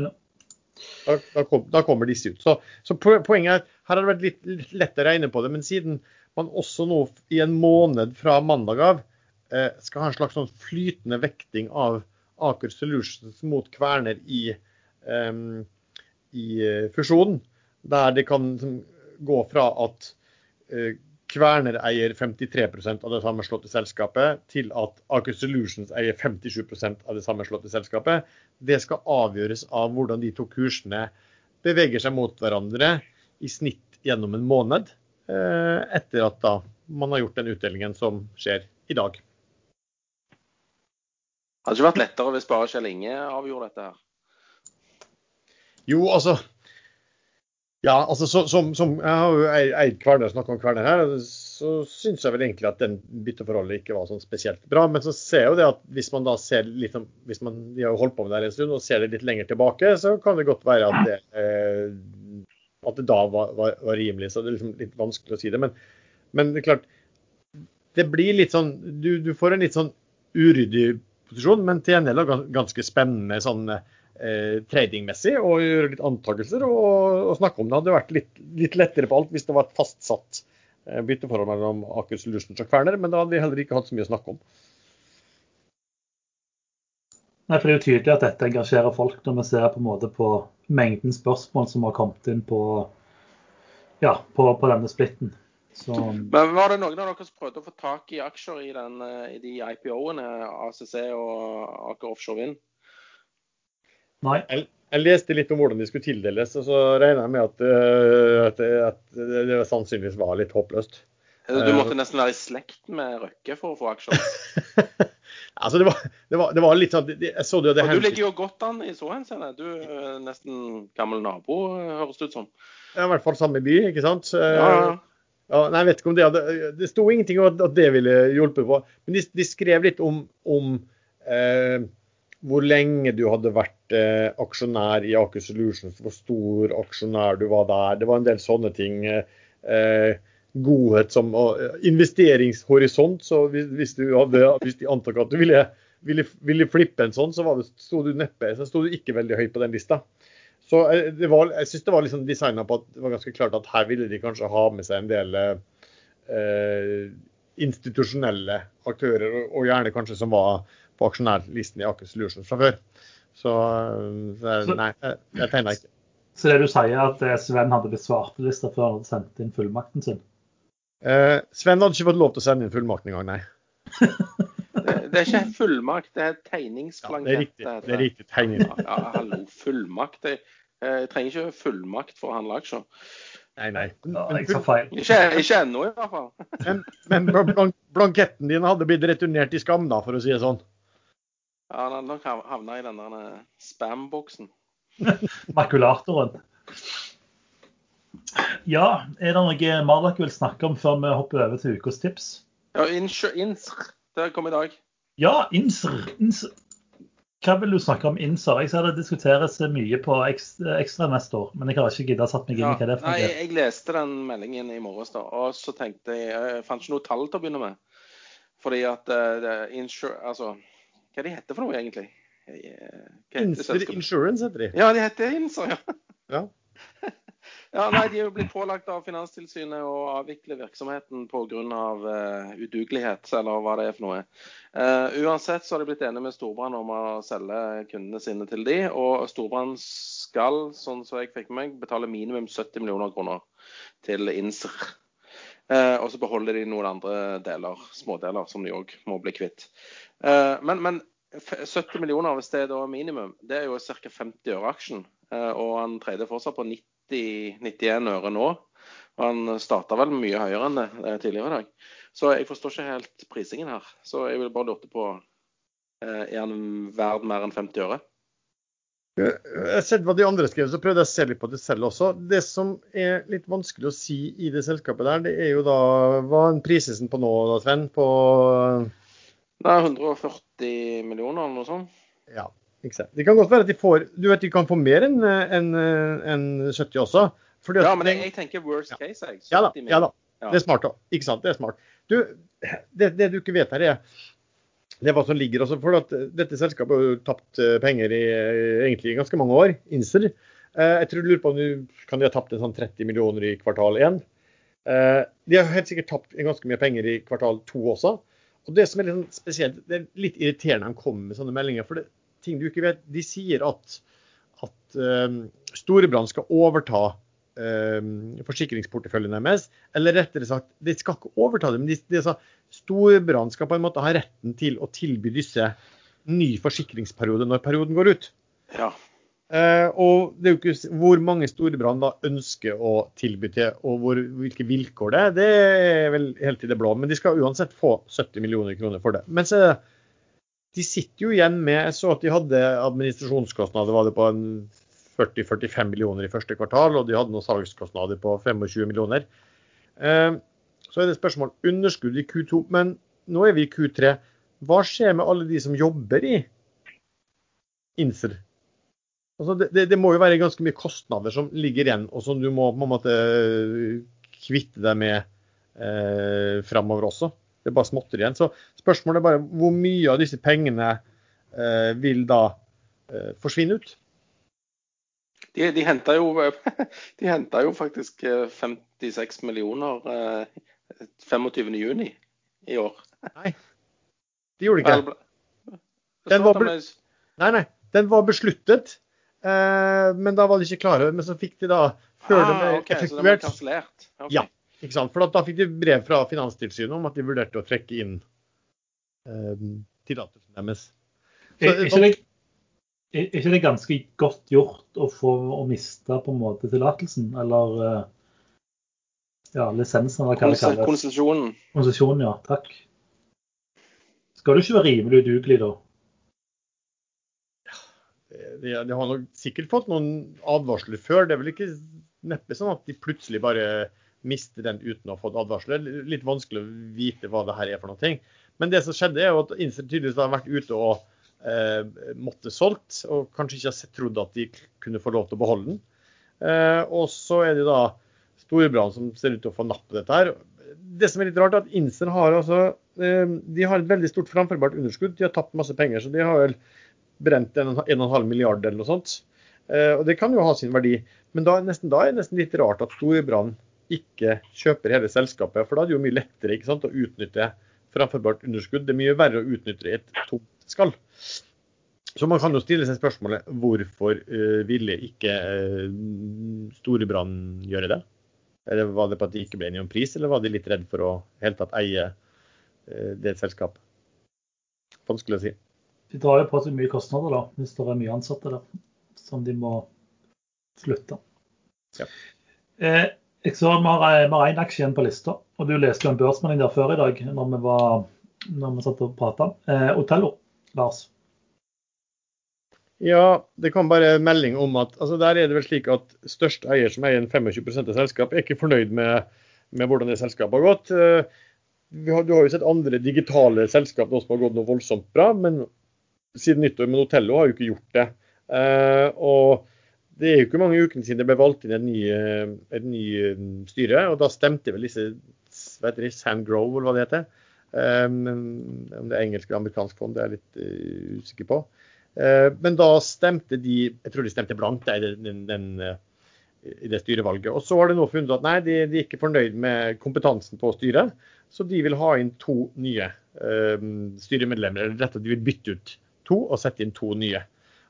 Da, da, kom, da, kommer disse ut. Så, så, poenget er her har det vært litt, litt lett å regne på det. Men siden man også nå i en måned fra mandag av eh, skal ha en slags sånn flytende vekting av Aker Solutions mot Kverner i, eh, i fusjonen, der det kan gå fra at eh, Kverner eier 53% av det sammenslåtte selskapet, til at Aker Solutions eier 57 av det sammenslåtte selskapet. Det skal avgjøres av hvordan de to kursene beveger seg mot hverandre i snitt gjennom en måned, eh, etter at da man har gjort den utdelingen som skjer i dag. Hadde ikke vært lettere hvis bare Kjell Inge avgjorde dette her? Jo, altså ja, altså så, som, som, Jeg har jo eid Kverner, snakka om Kverner her. Så syns jeg vel egentlig at den bytteforholdet ikke var sånn spesielt bra. Men så ser jeg jo det at hvis man da ser litt hvis man, De har jo holdt på med det her en stund og ser det litt lenger tilbake, så kan det godt være at det, eh, at det da var, var, var, rimelig. Så det er liksom litt vanskelig å si det. Men, men det er klart Det blir litt sånn Du, du får en litt sånn uryddig posisjon, men til gjengjeld ganske spennende sånn eh, tradingmessig og gjøre litt antakelser og, og, snakke om det. hadde vært litt, litt, lettere på alt hvis det var et fastsatt eh, bytteforhold mellom Aker Solutions og Kværner, men da hadde vi heller ikke hatt så mye å snakke om. Nei, for Det er jo tydelig at dette engasjerer folk når vi ser på, en måte på mengden spørsmål som har kommet inn på, ja, på, på denne splitten. Så... Men Var det noen av dere som prøvde å få tak i aksjer i, den, i de IPO-ene, ACC og Aker Offshore Vind? Nei. Jeg, jeg, leste litt om hvordan de skulle tildeles, og så regner jeg med at, uh, at, at det, det, sannsynligvis var litt håpløst. Du måtte nesten være i slekt med Røkke for å få aksjer? altså, det var, det, var, det var, litt sånn jeg så det, det Og Du ligger jo godt an i så henseende. Du er nesten gammel nabo, høres det ut som. Ja, I hvert fall samme by, ikke sant. Ja, ja. Ja, nei, jeg vet ikke om Det hadde, det sto ingenting om at det ville hjulpet på. Men de, de skrev litt om, om eh, hvor lenge du hadde vært eh, aksjonær i Aker Solutions, hvor stor aksjonær du var der. Det var en del sånne ting. Eh, godhet som og investeringshorisont. Så hvis, hvis, du hadde, hvis de antok at du ville, ville, ville flippe en sånn, så det, sto du neppe, så sto du ikke veldig høyt på den lista. Så eh, var, jeg syns det var liksom designa på at det var ganske klart at her ville de kanskje ha med seg en del eh, institusjonelle aktører, og, og gjerne kanskje som var på aksjonærlisten i Aker Solutions fra før. Så, så nei, jeg, jeg tegna ikke. Så det du sier, at eh, Sven hadde blitt svartelista før han hadde sendt inn fullmakten sin? Eh, Sven hadde ikke fått lov til å sende inn fullmakten engang, nei. det, det, er ikke fullmakt, det er tegningsblankett. Ja, det er riktig. Det er riktig tegning. Ja, ja, hallo, fullmakt. Jeg, jeg trenger ikke fullmakt for å handle aksjer. Nei, nei. Men, full... Ikke, ikke ennå, i hvert fall. men, men blanketten din hadde blitt returnert i skam, da, for å si det sånn? Ja, han hadde nok havna i den der spam-boksen. Makulatoren. Ja, er det noe mer dere vil snakke om før vi hopper over til ukas tips? Ja, Insr. Det kom i dag. Ja, Insr. Insr. Hva vil du snakke om Insr? Jeg ser det diskuteres mye på ekstra neste år, men jeg har ikke giddet satt meg inn i hva det er. Nei, Jeg leste den meldingen i morges, da, og så tenkte jeg Jeg fant ikke noe tall til å begynne med. Fordi at uh, insur, altså, hva de heter for noe, egentlig? Inser Insurance heter de. Ja, de heter Inser, ja. ja. ja nei, De er jo blitt pålagt av Finanstilsynet å avvikle virksomheten pga. Uh, udugelighet, eller hva det er for noe. Uh, uansett så har de blitt enige med Storbrann om å selge kundene sine til de, og Storbrann skal, sånn som jeg fikk med meg, betale minimum 70 millioner kroner til Inser. Uh, og så beholder de noen andre deler, smådeler, som de òg må bli kvitt. Uh, men, men, 70 millioner, hvis det er da minimum, det er jo ca. 50 øre aksjen. Uh, og han tredje fortsatt på 90-91 øre nå. Og han starta vel mye høyere enn det tidligere i dag. Så jeg forstår ikke helt prisingen her. Så jeg vil bare lurte på Er han verd mer enn 50 øre? Jeg har sett hva de andre skrev, så prøvde jeg å se litt på det selv også. Det som er litt vanskelig å si i det selskapet der, det er jo da Hva er prisen på nå, da, Sven? På Det er 140 millioner eller noe sånt. Ja, ikke sant. Det kan godt være at de får Du vet de kan få mer enn en, en 70 også. ja, men jeg, jeg, tenker worst case, jeg. Ja da. Ja da. Det er smart, da. Ikke sant. Det er smart. Du, det, det du ikke vet her, er det er hva som ligger. også, for at Dette selskapet har jo tapt eh, penger i egentlig ganske mange år, Inser. Eh, jeg tror du lurer på om du kan de ha tapt en sånn 30 millioner i kvartal 1. Eh, de har helt sikkert tapt ganske mye penger i kvartal 2 også. Og det som er litt sånn spesielt, det er litt irriterende når de kommer med sånne meldinger. For det ting du ikke vet, de sier at, at um, Storebrand skal overta um, forsikringsporteføljen deres. Eller rettere sagt, de skal ikke overta det, men de, de sa Storebrand skal på en måte ha retten til å tilby disse ny forsikringsperiode når perioden går ut. Ja. Eh, og det er jo ikke hvor mange Storebrand da ønsker å tilby til, og hvor, hvilke vilkår det er, det er vel helt i det blå. Men de skal uansett få 70 millioner kroner for det. Men så de sitter jo igjen med Jeg så at de hadde administrasjonskostnader var det på 40-45 millioner i første kvartal, og de hadde noen salgskostnader på 25 millioner. Eh, så er det spørsmål underskudd i Q2, men nå er vi i Q3. Hva skjer med alle de som jobber i Inser? Altså det, det, det, må jo være ganske mye kostnader som ligger igjen, og som du må på en måte kvitte deg med eh, framover også. Det er bare småtter igjen. Så spørsmålet er bare hvor mye av disse pengene eh, vil da eh, forsvinne ut? De, de henta jo, jo, faktisk 56 eh, millioner eh, 25.6 i år. Nei, det gjorde de ikke. Den var, nei, nei, den var besluttet Eh, men da var de ikke klare. Men så fikk de da før ah, de okay, Så de? Okay. Ja, ikke sant. For da, da, fikk de brev fra Finanstilsynet om at de vurderte å trekke inn eh, tillatelsen deres. Så, er, ikke det, er ikke det ganske godt gjort å få å miste på en måte tillatelsen, eller eh, ja, lisensen, eller hva det kalles? Konsesjonen. Konsesjonen, ja. Takk. Skal du ikke være rimelig udugelig da? De, de, har nok sikkert fått noen advarsler før. Det er vel ikke neppe sånn at de plutselig bare mister den uten å ha fått advarsler. Litt vanskelig å vite hva det her er for noe. Men det som skjedde, er jo at Inser tydeligvis har vært ute og eh, måtte solgt, og kanskje ikke har trodd at de kunne få lov til å beholde den. Eh, og så er det da Storbrann som ser ut til å få napp på dette her. Det som er litt rart, er at Inser har altså eh, de har et veldig stort framførbart underskudd. De har tapt masse penger. så de har vel brent 1,5 milliard eller noe sånt. Eh, og Det kan jo ha sin verdi. Men da, nesten, da er det nesten litt rart at Storebrand ikke kjøper hele selskapet. For da er det jo mye lettere ikke sant, å utnytte framforbart underskudd. Det er mye verre å utnytte et tomt skall. Så man kan jo stille seg spørsmålet hvorfor uh, ville ikke uh, Storebrand gjøre det? Eller Var det på at de ikke ble enige om pris, eller var de litt redd for å helt tatt eie det selskapet? Vanskelig å si de drar jo på seg mye kostnader da, hvis det er mye ansatte der som de må slutte. Ja. Eh, jeg så vi har én aksje igjen på lista, og du leste jo en børsmelding der før i dag når vi, var, når vi satt og prata. Eh, Otello, Lars? Ja, det kom bare melding om at altså der er det vel slik at største eier som eier en 25 av selskap, er ikke fornøyd med, med hvordan det selskapet har gått. Eh, har, du har jo sett andre digitale selskap som har gått noe voldsomt bra, men siden nyttår, men Otello har jo ikke gjort det. Uh, og det er jo ikke mange ukene siden det ble valgt inn et ny, ny mm, styre, og da stemte vel disse hva heter det, Sandgrove, eller hva det heter. Om det er engelsk eller amerikansk fond, det er jeg litt usikker på. Men da stemte de Jeg tror de stemte blankt i, i det styrevalget. Og så har det nå funnet at nei, de, de, er ikke fornøyd med kompetansen på styret. Så de vil ha inn to nye styremedlemmer. Eller rett og slett de vil bytte ut to og sette inn to nye.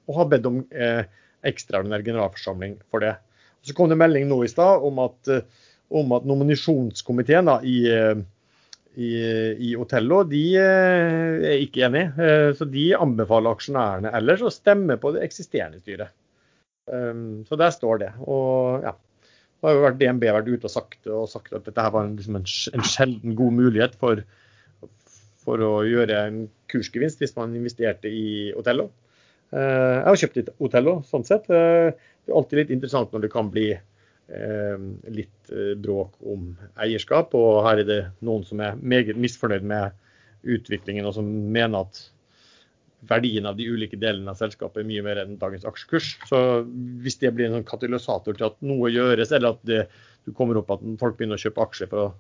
Og har bedt om eh, ekstraordinær generalforsamling for det. Så kom det melding nå i stad om, eh, om, at nominasjonskomiteen da, i, eh, i, i, Otello de eh, er ikke enig. Så de anbefaler aksjonærene ellers å stemme på det eksisterende styret. Um, så der står det. Og ja, nå har jo vært DNB vært ute og sagt, og sagt at dette var liksom en, en sjelden god mulighet for for å gjøre en kursgevinst hvis man investerte i Otello. Eh, jeg har kjøpt litt Otello, sånn sett. Eh, det er alltid litt interessant når det kan bli eh, litt bråk om eierskap. Og her er det noen som er meget misfornøyd med utviklingen, og som mener at verdien av de ulike delene av selskapet er mye mer enn dagens aksjekurs. Så hvis det blir en sånn katalysator til at noe gjøres, eller at det, du kommer opp at folk begynner å kjøpe aksjer for å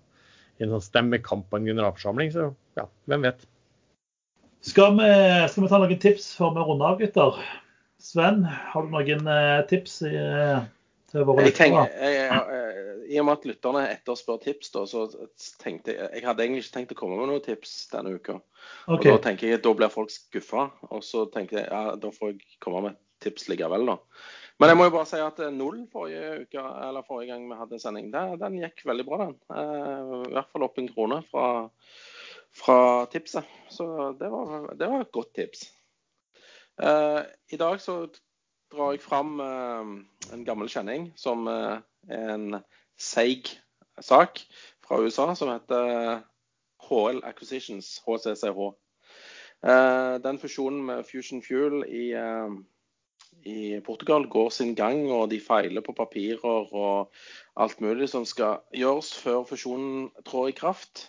i en sånn stemmekamp på en generalforsamling. Så ja, hvem vet. Skal vi, skal vi ta noen tips før vi runder av, gutter? Sven, har du noen eh, tips i, til våre lyttere? I og med at lytterne etterspør tips, da, så tenkte jeg Jeg hadde egentlig ikke tenkt å komme med noen tips denne uka. Okay. Og Da tenker jeg, da blir folk skuffa. Og så tenker jeg ja, da får jeg komme med et tips likevel, da. Men jeg må jo bare si at eh, null forrige uke, eller forrige gang vi hadde sending, den, den gikk veldig bra, den. Eh, I hvert fall opp en krone fra, fra tipset. Så det var, det var et godt tips. Eh, I dag så drar jeg fram en gammel kjenning som en seig sak fra USA som heter HL Acquisitions, HCCH. Den fusjonen med Fusion Fuel i, i Portugal går sin gang, og de feiler på papirer og alt mulig som skal gjøres før fusjonen trår i kraft.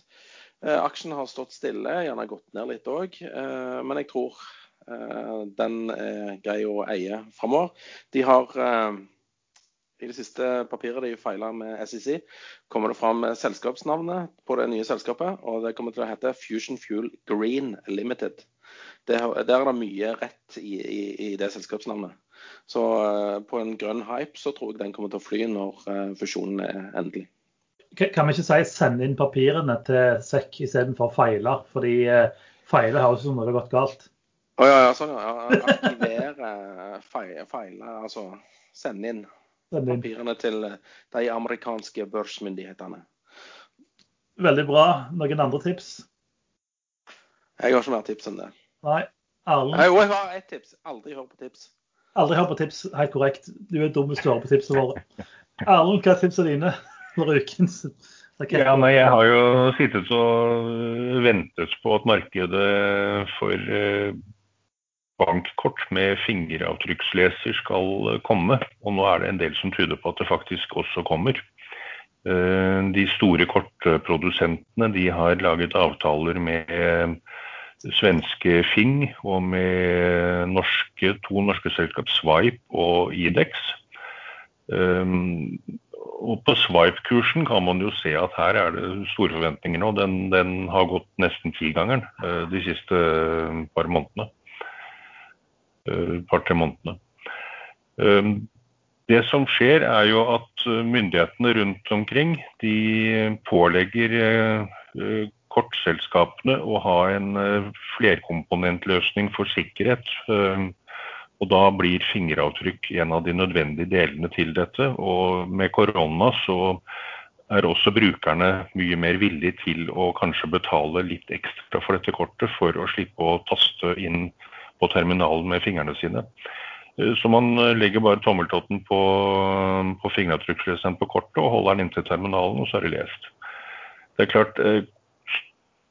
Eh, aksjen har stått stille, gjerne gått ned litt òg, eh, men jeg tror eh, den er grei å eie framover. De har i det siste papiret de feila med SEC, kommer det fram selskapsnavnet på det nye selskapet. Og det kommer til å hete Fusion Fuel Green Limited. Det, der er det mye rett i, i, i det selskapsnavnet. Så uh, på en grønn hype så tror jeg den kommer til å fly når uh, fusjonen er endelig. Kan vi ikke si sende inn papirene til sekk istedenfor feiler? Fordi uh, feiler høres ut som noe har gått galt. Å ja, ja, sånn, ja. Aktivere feiler, feile, altså sende Send inn. papirene til de amerikanske børsmyndighetene. Veldig bra. Noen andre tips? Jeg har ikke mer tips enn det. Nei. Erlend, Jo, jeg har ett tips. Aldri hør på tips. aldri hør på tips. Helt korrekt. Du er dum hvis du hører på tipsene våre. Erlend, hva er tipsene dine for ukens? Ja, nei, jeg har jo sittet og ventet på at markedet for eh, bankkort med fingeravtrykksleser skal komme. Og nå er det en del som tyder på at det faktisk også kommer. Eh, De store kortprodusentene de har laget avtaler med svenske Fing og med norske, to norske selskap, Swipe og Idex. Um, og på Swipe-kursen kan man jo se at her er det store forventninger nå. Den, den har gått nesten tigangeren uh, de siste uh, par månedene. Uh, par-tre månedene. Um, det som skjer er jo at uh, myndighetene rundt omkring de pålegger uh, kortselskapene å ha en uh, flerkomponentløsning for sikkerhet. Uh, og da blir fingeravtrykk en av de nødvendige delene til dette. Og med korona så er også brukerne mye mer villige til å kanskje betale litt ekstra for dette kortet for å slippe å taste inn på terminalen med fingrene sine. Eh, Så man eh, legger bare tommeltotten på, på fingeravtrykksleseren på kortet og holder den inntil terminalen, og så er det lest. Det er klart, eh,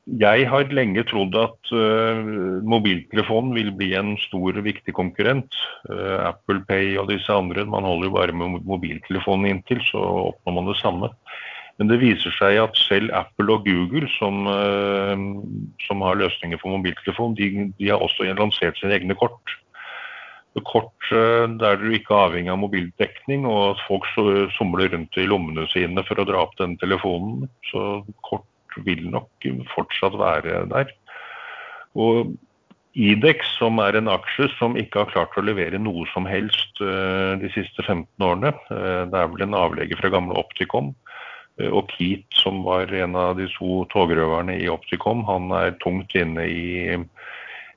jeg har lenge trodd at uh, mobiltelefonen vil bli en stor og viktig konkurrent. Uh, Apple Pay og disse andre, man holder jo bare med mobiltelefonen inntil, så oppnår man det samme. Men det viser seg at selv Apple og Google, som, uh, som har løsninger for mobiltelefon, de, de har også lansert sine egne kort. Kort der du ikke er avhengig av mobildekning, og at folk somler rundt i lommene sine for å dra opp den telefonen. Så kort vil nok fortsatt være der. Og Idex, som er en aksje som ikke har klart å levere noe som helst uh, de siste 15 årene. Uh, det er vel en avlegger fra gamle Opticom. Uh, og Keat, som var en av de to togrøverne i Opticom, han er tungt inne i,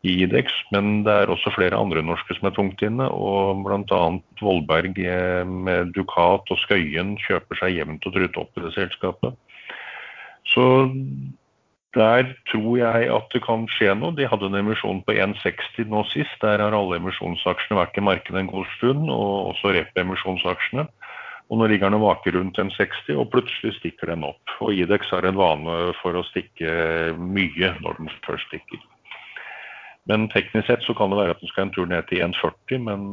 i Idex. Men det er også flere andre norske som er tungt inne. Og bl.a. Vollberg med Ducat og Skøyen kjøper seg jevnt og trutt opp i det selskapet. Så der tror jeg at det kan skje noe. De hadde en emisjon på 1,60 nå sist. Der har alle emisjonsaksjene vært i markedet en god stund, og også rep-emisjonsaksjene. Og nå ligger den og vaker rundt 1,60, og plutselig stikker den opp. Og Idex har en vane for å stikke mye når den først stikker. Men teknisk sett så kan det være at den skal en tur ned til 1,40, men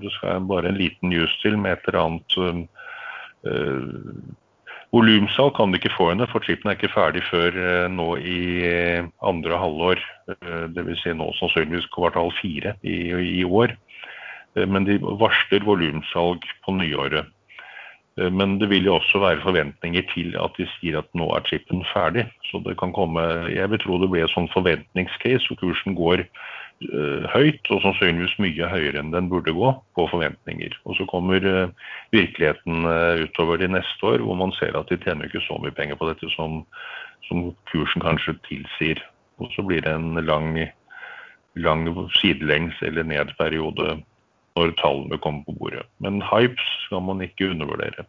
det skal bare en liten news til med et eller annet uh, Volumsalg kan du ikke få henne, for chipen er ikke ferdig før eh, nå i eh, andre halvår. Eh, Dvs. Si nå sannsynligvis kvartal fire i, i år. Men de varsler volumsalg på nyåret. Men det vil jo også være forventninger til at de sier at nå er chipen ferdig. Så det kan komme Jeg vil tro det blir et sånn forventningscase hvor kursen går høyt, og sannsynligvis mye høyere enn den burde gå på forventninger. Og så kommer uh, virkeligheten uh, utover de neste år, hvor man ser at de tjener ikke så mye penger på dette som, som kursen kanskje tilsier. Og så blir det en lang, lang sidelengs eller nedperiode når tallene kommer på bordet. Men hypes skal man ikke undervurdere.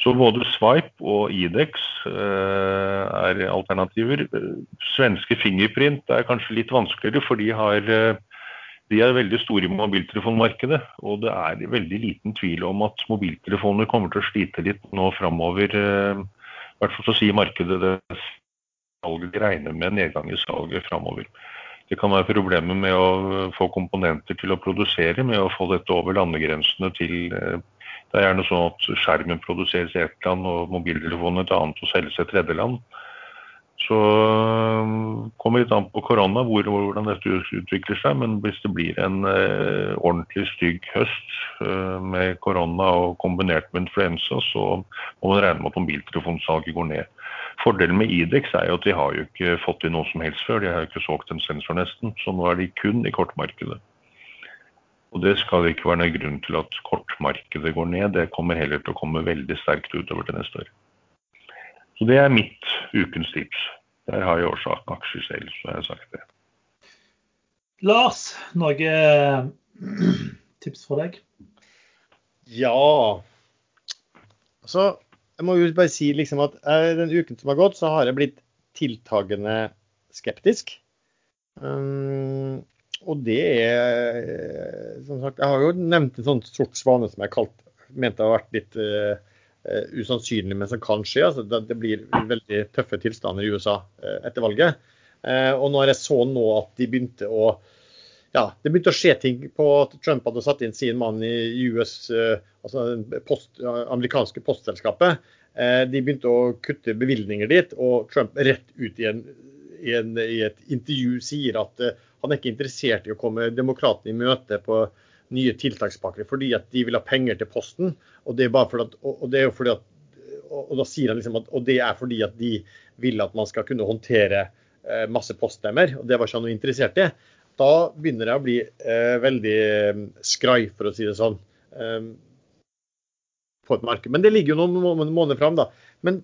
Så både Swipe og Idex eh, er alternativer. Svenske Fingerprint er kanskje litt vanskeligere, for de, har, eh, de er veldig store i mobiltelefonmarkedet. Og det er veldig liten tvil om at mobiltelefoner kommer til å slite litt nå framover. Eh, I hvert fall så sier markedet det salget regner med nedgang i salget framover. Det kan være problemer med å få komponenter til å produsere, med å få dette over landegrensene til det er gjerne sånn at skjermen produseres i ett land og mobiltelefonen et annet og selges i et tredjeland. Så um, kommer litt an på korona hvor, hvordan dette utvikler seg. Men hvis det blir en eh, ordentlig stygg høst eh, med korona og kombinert med influensa, så må man regne med at mobiltelefonsalget går ned. Fordelen med Idex er jo at de har jo ikke fått inn noe som helst før. De har jo ikke solgt en sensor nesten. Så nå er de kun i kortmarkedet. Og det skal ikke være noen grunn til at kortmarkedet går ned. Det kommer heller til å komme veldig sterkt utover til neste år. Så det er mitt ukens tips. Der har jeg årsak aksjer selv, så har jeg sagt det. Lars, noe tips for deg? Ja. Altså, jeg må jo bare si liksom at den uken som har gått, så har jeg blitt tiltagende skeptisk. Um, og det er som sagt, Jeg har jo nevnt en sånn sort svane som jeg kalt, mente har vært litt uh, usannsynlig, men som kan skje. altså det, det, blir veldig tøffe tilstander i USA uh, etter valget. Uh, og når jeg så nå at de begynte å ja, det begynte å skje ting på at Trump hadde satt inn sin mann i US, altså post, amerikanske postselskapet. De begynte å kutte bevilgninger dit, og Trump rett ut i, en, i, en, i et intervju sier at han er ikke interessert i å komme demokratene i møte på nye tiltakspakker fordi at de vil ha penger til Posten. Og det er, bare fordi at, og det er jo fordi at og da sier han liksom at og det er fordi at de vil at man skal kunne håndtere eh, masse poststemmer. og Det var ikke han noe interessert i. Da begynner det å bli eh, veldig eh, skrai, for å si det sånn. Eh, på et marked. Men det ligger jo noen måneder fram, da. Men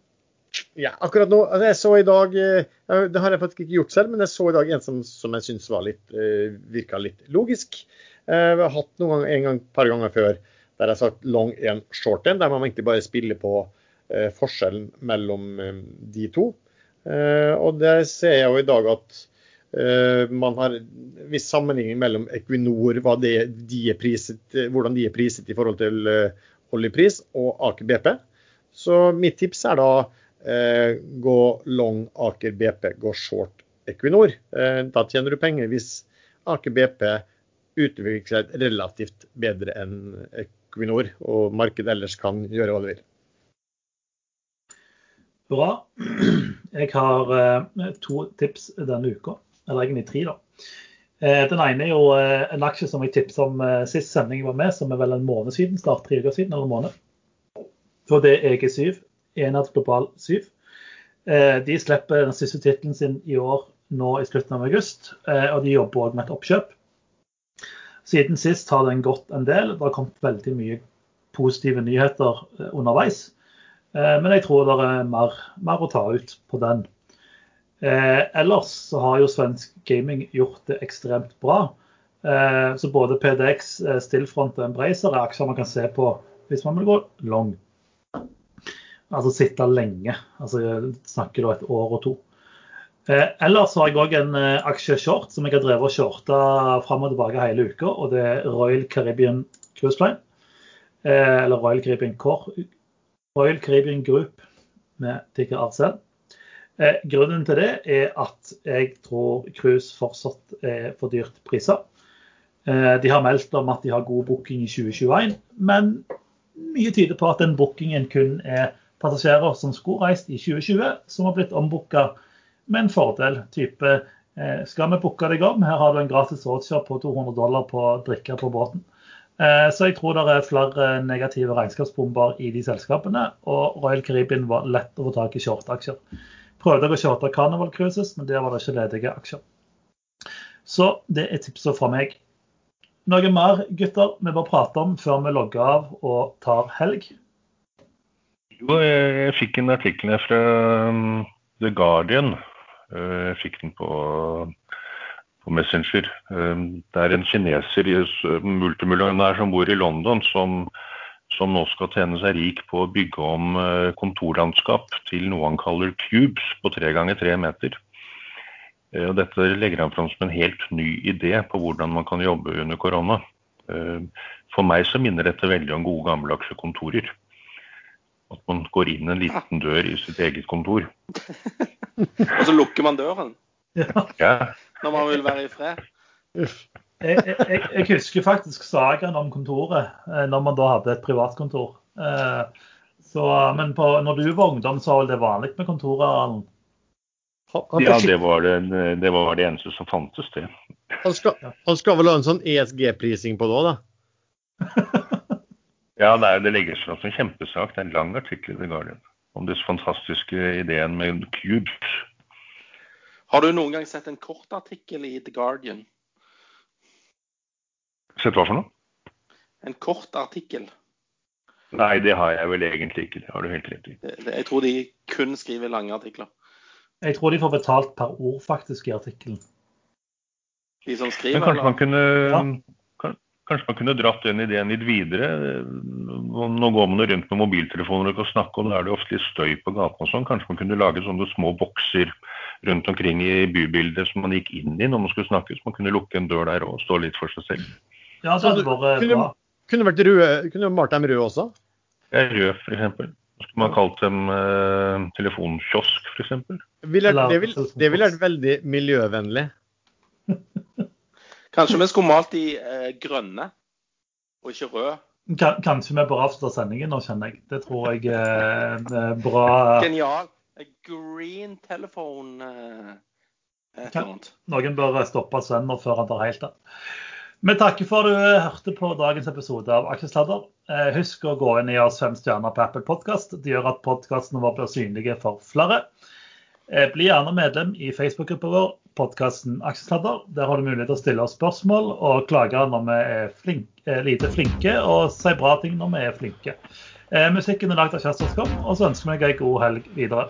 ja, akkurat nå altså Jeg så i dag eh, Det har jeg faktisk ikke gjort selv, men jeg så i dag en som, som jeg syns eh, virka litt logisk. Eh, vi har hatt noen gang, en gang, par ganger før der jeg har sagt long and short en, der man egentlig bare spiller på eh, forskjellen mellom eh, de to. Eh, og der ser jeg jo i dag at eh, man har viss sammenligning mellom Equinor, det, de priset, hvordan de er priset i forhold til oljepris, og Aker BP. Så mitt tips er da Eh, gå long Aker BP, gå short Equinor. Eh, da tjener du penger hvis Aker BP utvikler seg relativt bedre enn Equinor, og markedet ellers kan gjøre hva det vil. Bra. Jeg har eh, to tips denne uka, eller egentlig tre. da. Den ene er jo en aksje som jeg tipset om sist sending var med, som er vel en måned siden, snart tre uker siden. eller en måned. Og det er EG7, Enhet Global 7. Eh, de slipper den siste tittelen sin i år nå i slutten av august, eh, og de jobber òg med et oppkjøp. Siden sist har den gått en del. Det har kommet veldig mye positive nyheter eh, underveis. Men jeg tror det er mer, mer å ta ut på den. Ellers så har jo svensk gaming gjort det ekstremt bra. Så både PDX, Stillfront og Embracer er aksjer man kan se på hvis man vil gå long. Altså sitte lenge. Altså snakker da et år og to. Eh, ellers har jeg òg en eh, aksjeshort som jeg har drevet og shorta fram og tilbake hele uka. Og det er Royal Caribbean Cruise Line. Eh, eller Royal Caribbean Core. Royal Caribbean Group med ticker RCL. Eh, grunnen til det er at jeg tror cruise fortsatt er for dyrt priser. Eh, de har meldt om at de har god booking i 2021, men mye tyder på at den bookingen kun er passasjerer som skulle reist i 2020, som har blitt ombooka med en fordel. type eh, Skal vi booke deg om? Her har du en gratis roadshop på 200 dollar på drikke på båten. Eh, så jeg tror det er flere negative regnskapsbomber i de selskapene. Og Royal Caribbean var lett å få tak i shortaksjer. Prøvde å shorte Carnival Cruises, men der var det ikke ledige aksjer. Så det er tipset fra meg. Noe mer gutter vi bør prate om før vi logger av og tar helg? Jo, jeg, jeg fikk en artikkel fra um, The Guardian. Uh, jeg fikk den på, på Messenger. Um, det er en kineser, multimillionær, som bor i London, som, som nå skal tjene seg rik på å bygge om uh, kontorlandskap til noe han kaller cubes på tre ganger tre meter. Uh, og dette legger han fram som en helt ny idé på hvordan man kan jobbe under korona. For meg så minner dette veldig om gode gammeldagse kontorer. At man går inn en liten dør i sitt eget kontor. Og så lukker man døren Ja. Ja, når man vil være i fred. Jeg, jeg, jeg, jeg husker faktisk sagaen om kontoret, eh, når man da hadde et privatkontor. Eh, Så, men på, når du var ungdom, så var det vanlig med han, ja det, var det, det var det eneste som fantes, det. han, skal, han skal vel ha en sånn ESG-prising på det òg, da? Ja, det, er, det legges fram som kjempesak. Det er en lang artikkel i The Guardian om disse fantastiske ideen med cubes. Har du noen gang sett en kort artikkel i The Guardian? Sett hva for noe? En kort artikkel. Nei, det har jeg vel egentlig ikke. Det har du helt rett i. Jeg tror de kun skriver lange artikler. Jeg tror de får betalt per ord faktisk i artikkelen. De som skriver, Men kanskje kanskje man kunne Ja. Kan- Kanskje man kunne dratt den ideen litt videre. Nå går man rundt med mobiltelefoner og kan snakke, og da er det ofte litt støy på gaten og sånn. Kanskje man kunne lage sånne små bokser rundt omkring i bybildet som man gikk inn i når man skulle snakke. Så man kunne lukke en dør der og stå litt for seg selv. Ja, så hadde vært Kunne- bra. Kunne vært røde, kunne malt dem røde også. Ja, rød, f.eks. Skulle man kalt dem eh, telefonkiosk, f.eks. Det det ville vært veldig miljøvennlig. Kanskje vi skulle malt de eh, grønne, og ikke røde. Kanskje vi bør avslutte sendingen nå, kjenner jeg. Det tror jeg er er bra. Genial. Green telephone eh, et eller annet. Noen bør stoppe Sven nå før han tar helt av. Vi takker for at du hørte på dagens episode av Aksjesladder. Eh, Husk å gå inn i oss fem stjerner på Apple Podcast. Det gjør at podkastene våre blir synlige for flere. Eh, Bli gjerne medlem i Facebook-gruppa vår, podkasten Aksjesladder. Der har du mulighet til å stille oss spørsmål og klage når vi er flink, eh, lite flinke, og si bra ting når vi er flinke. Eh, Musikken er lagd av Kjersti Skom, og så ønsker vi deg ei god helg videre.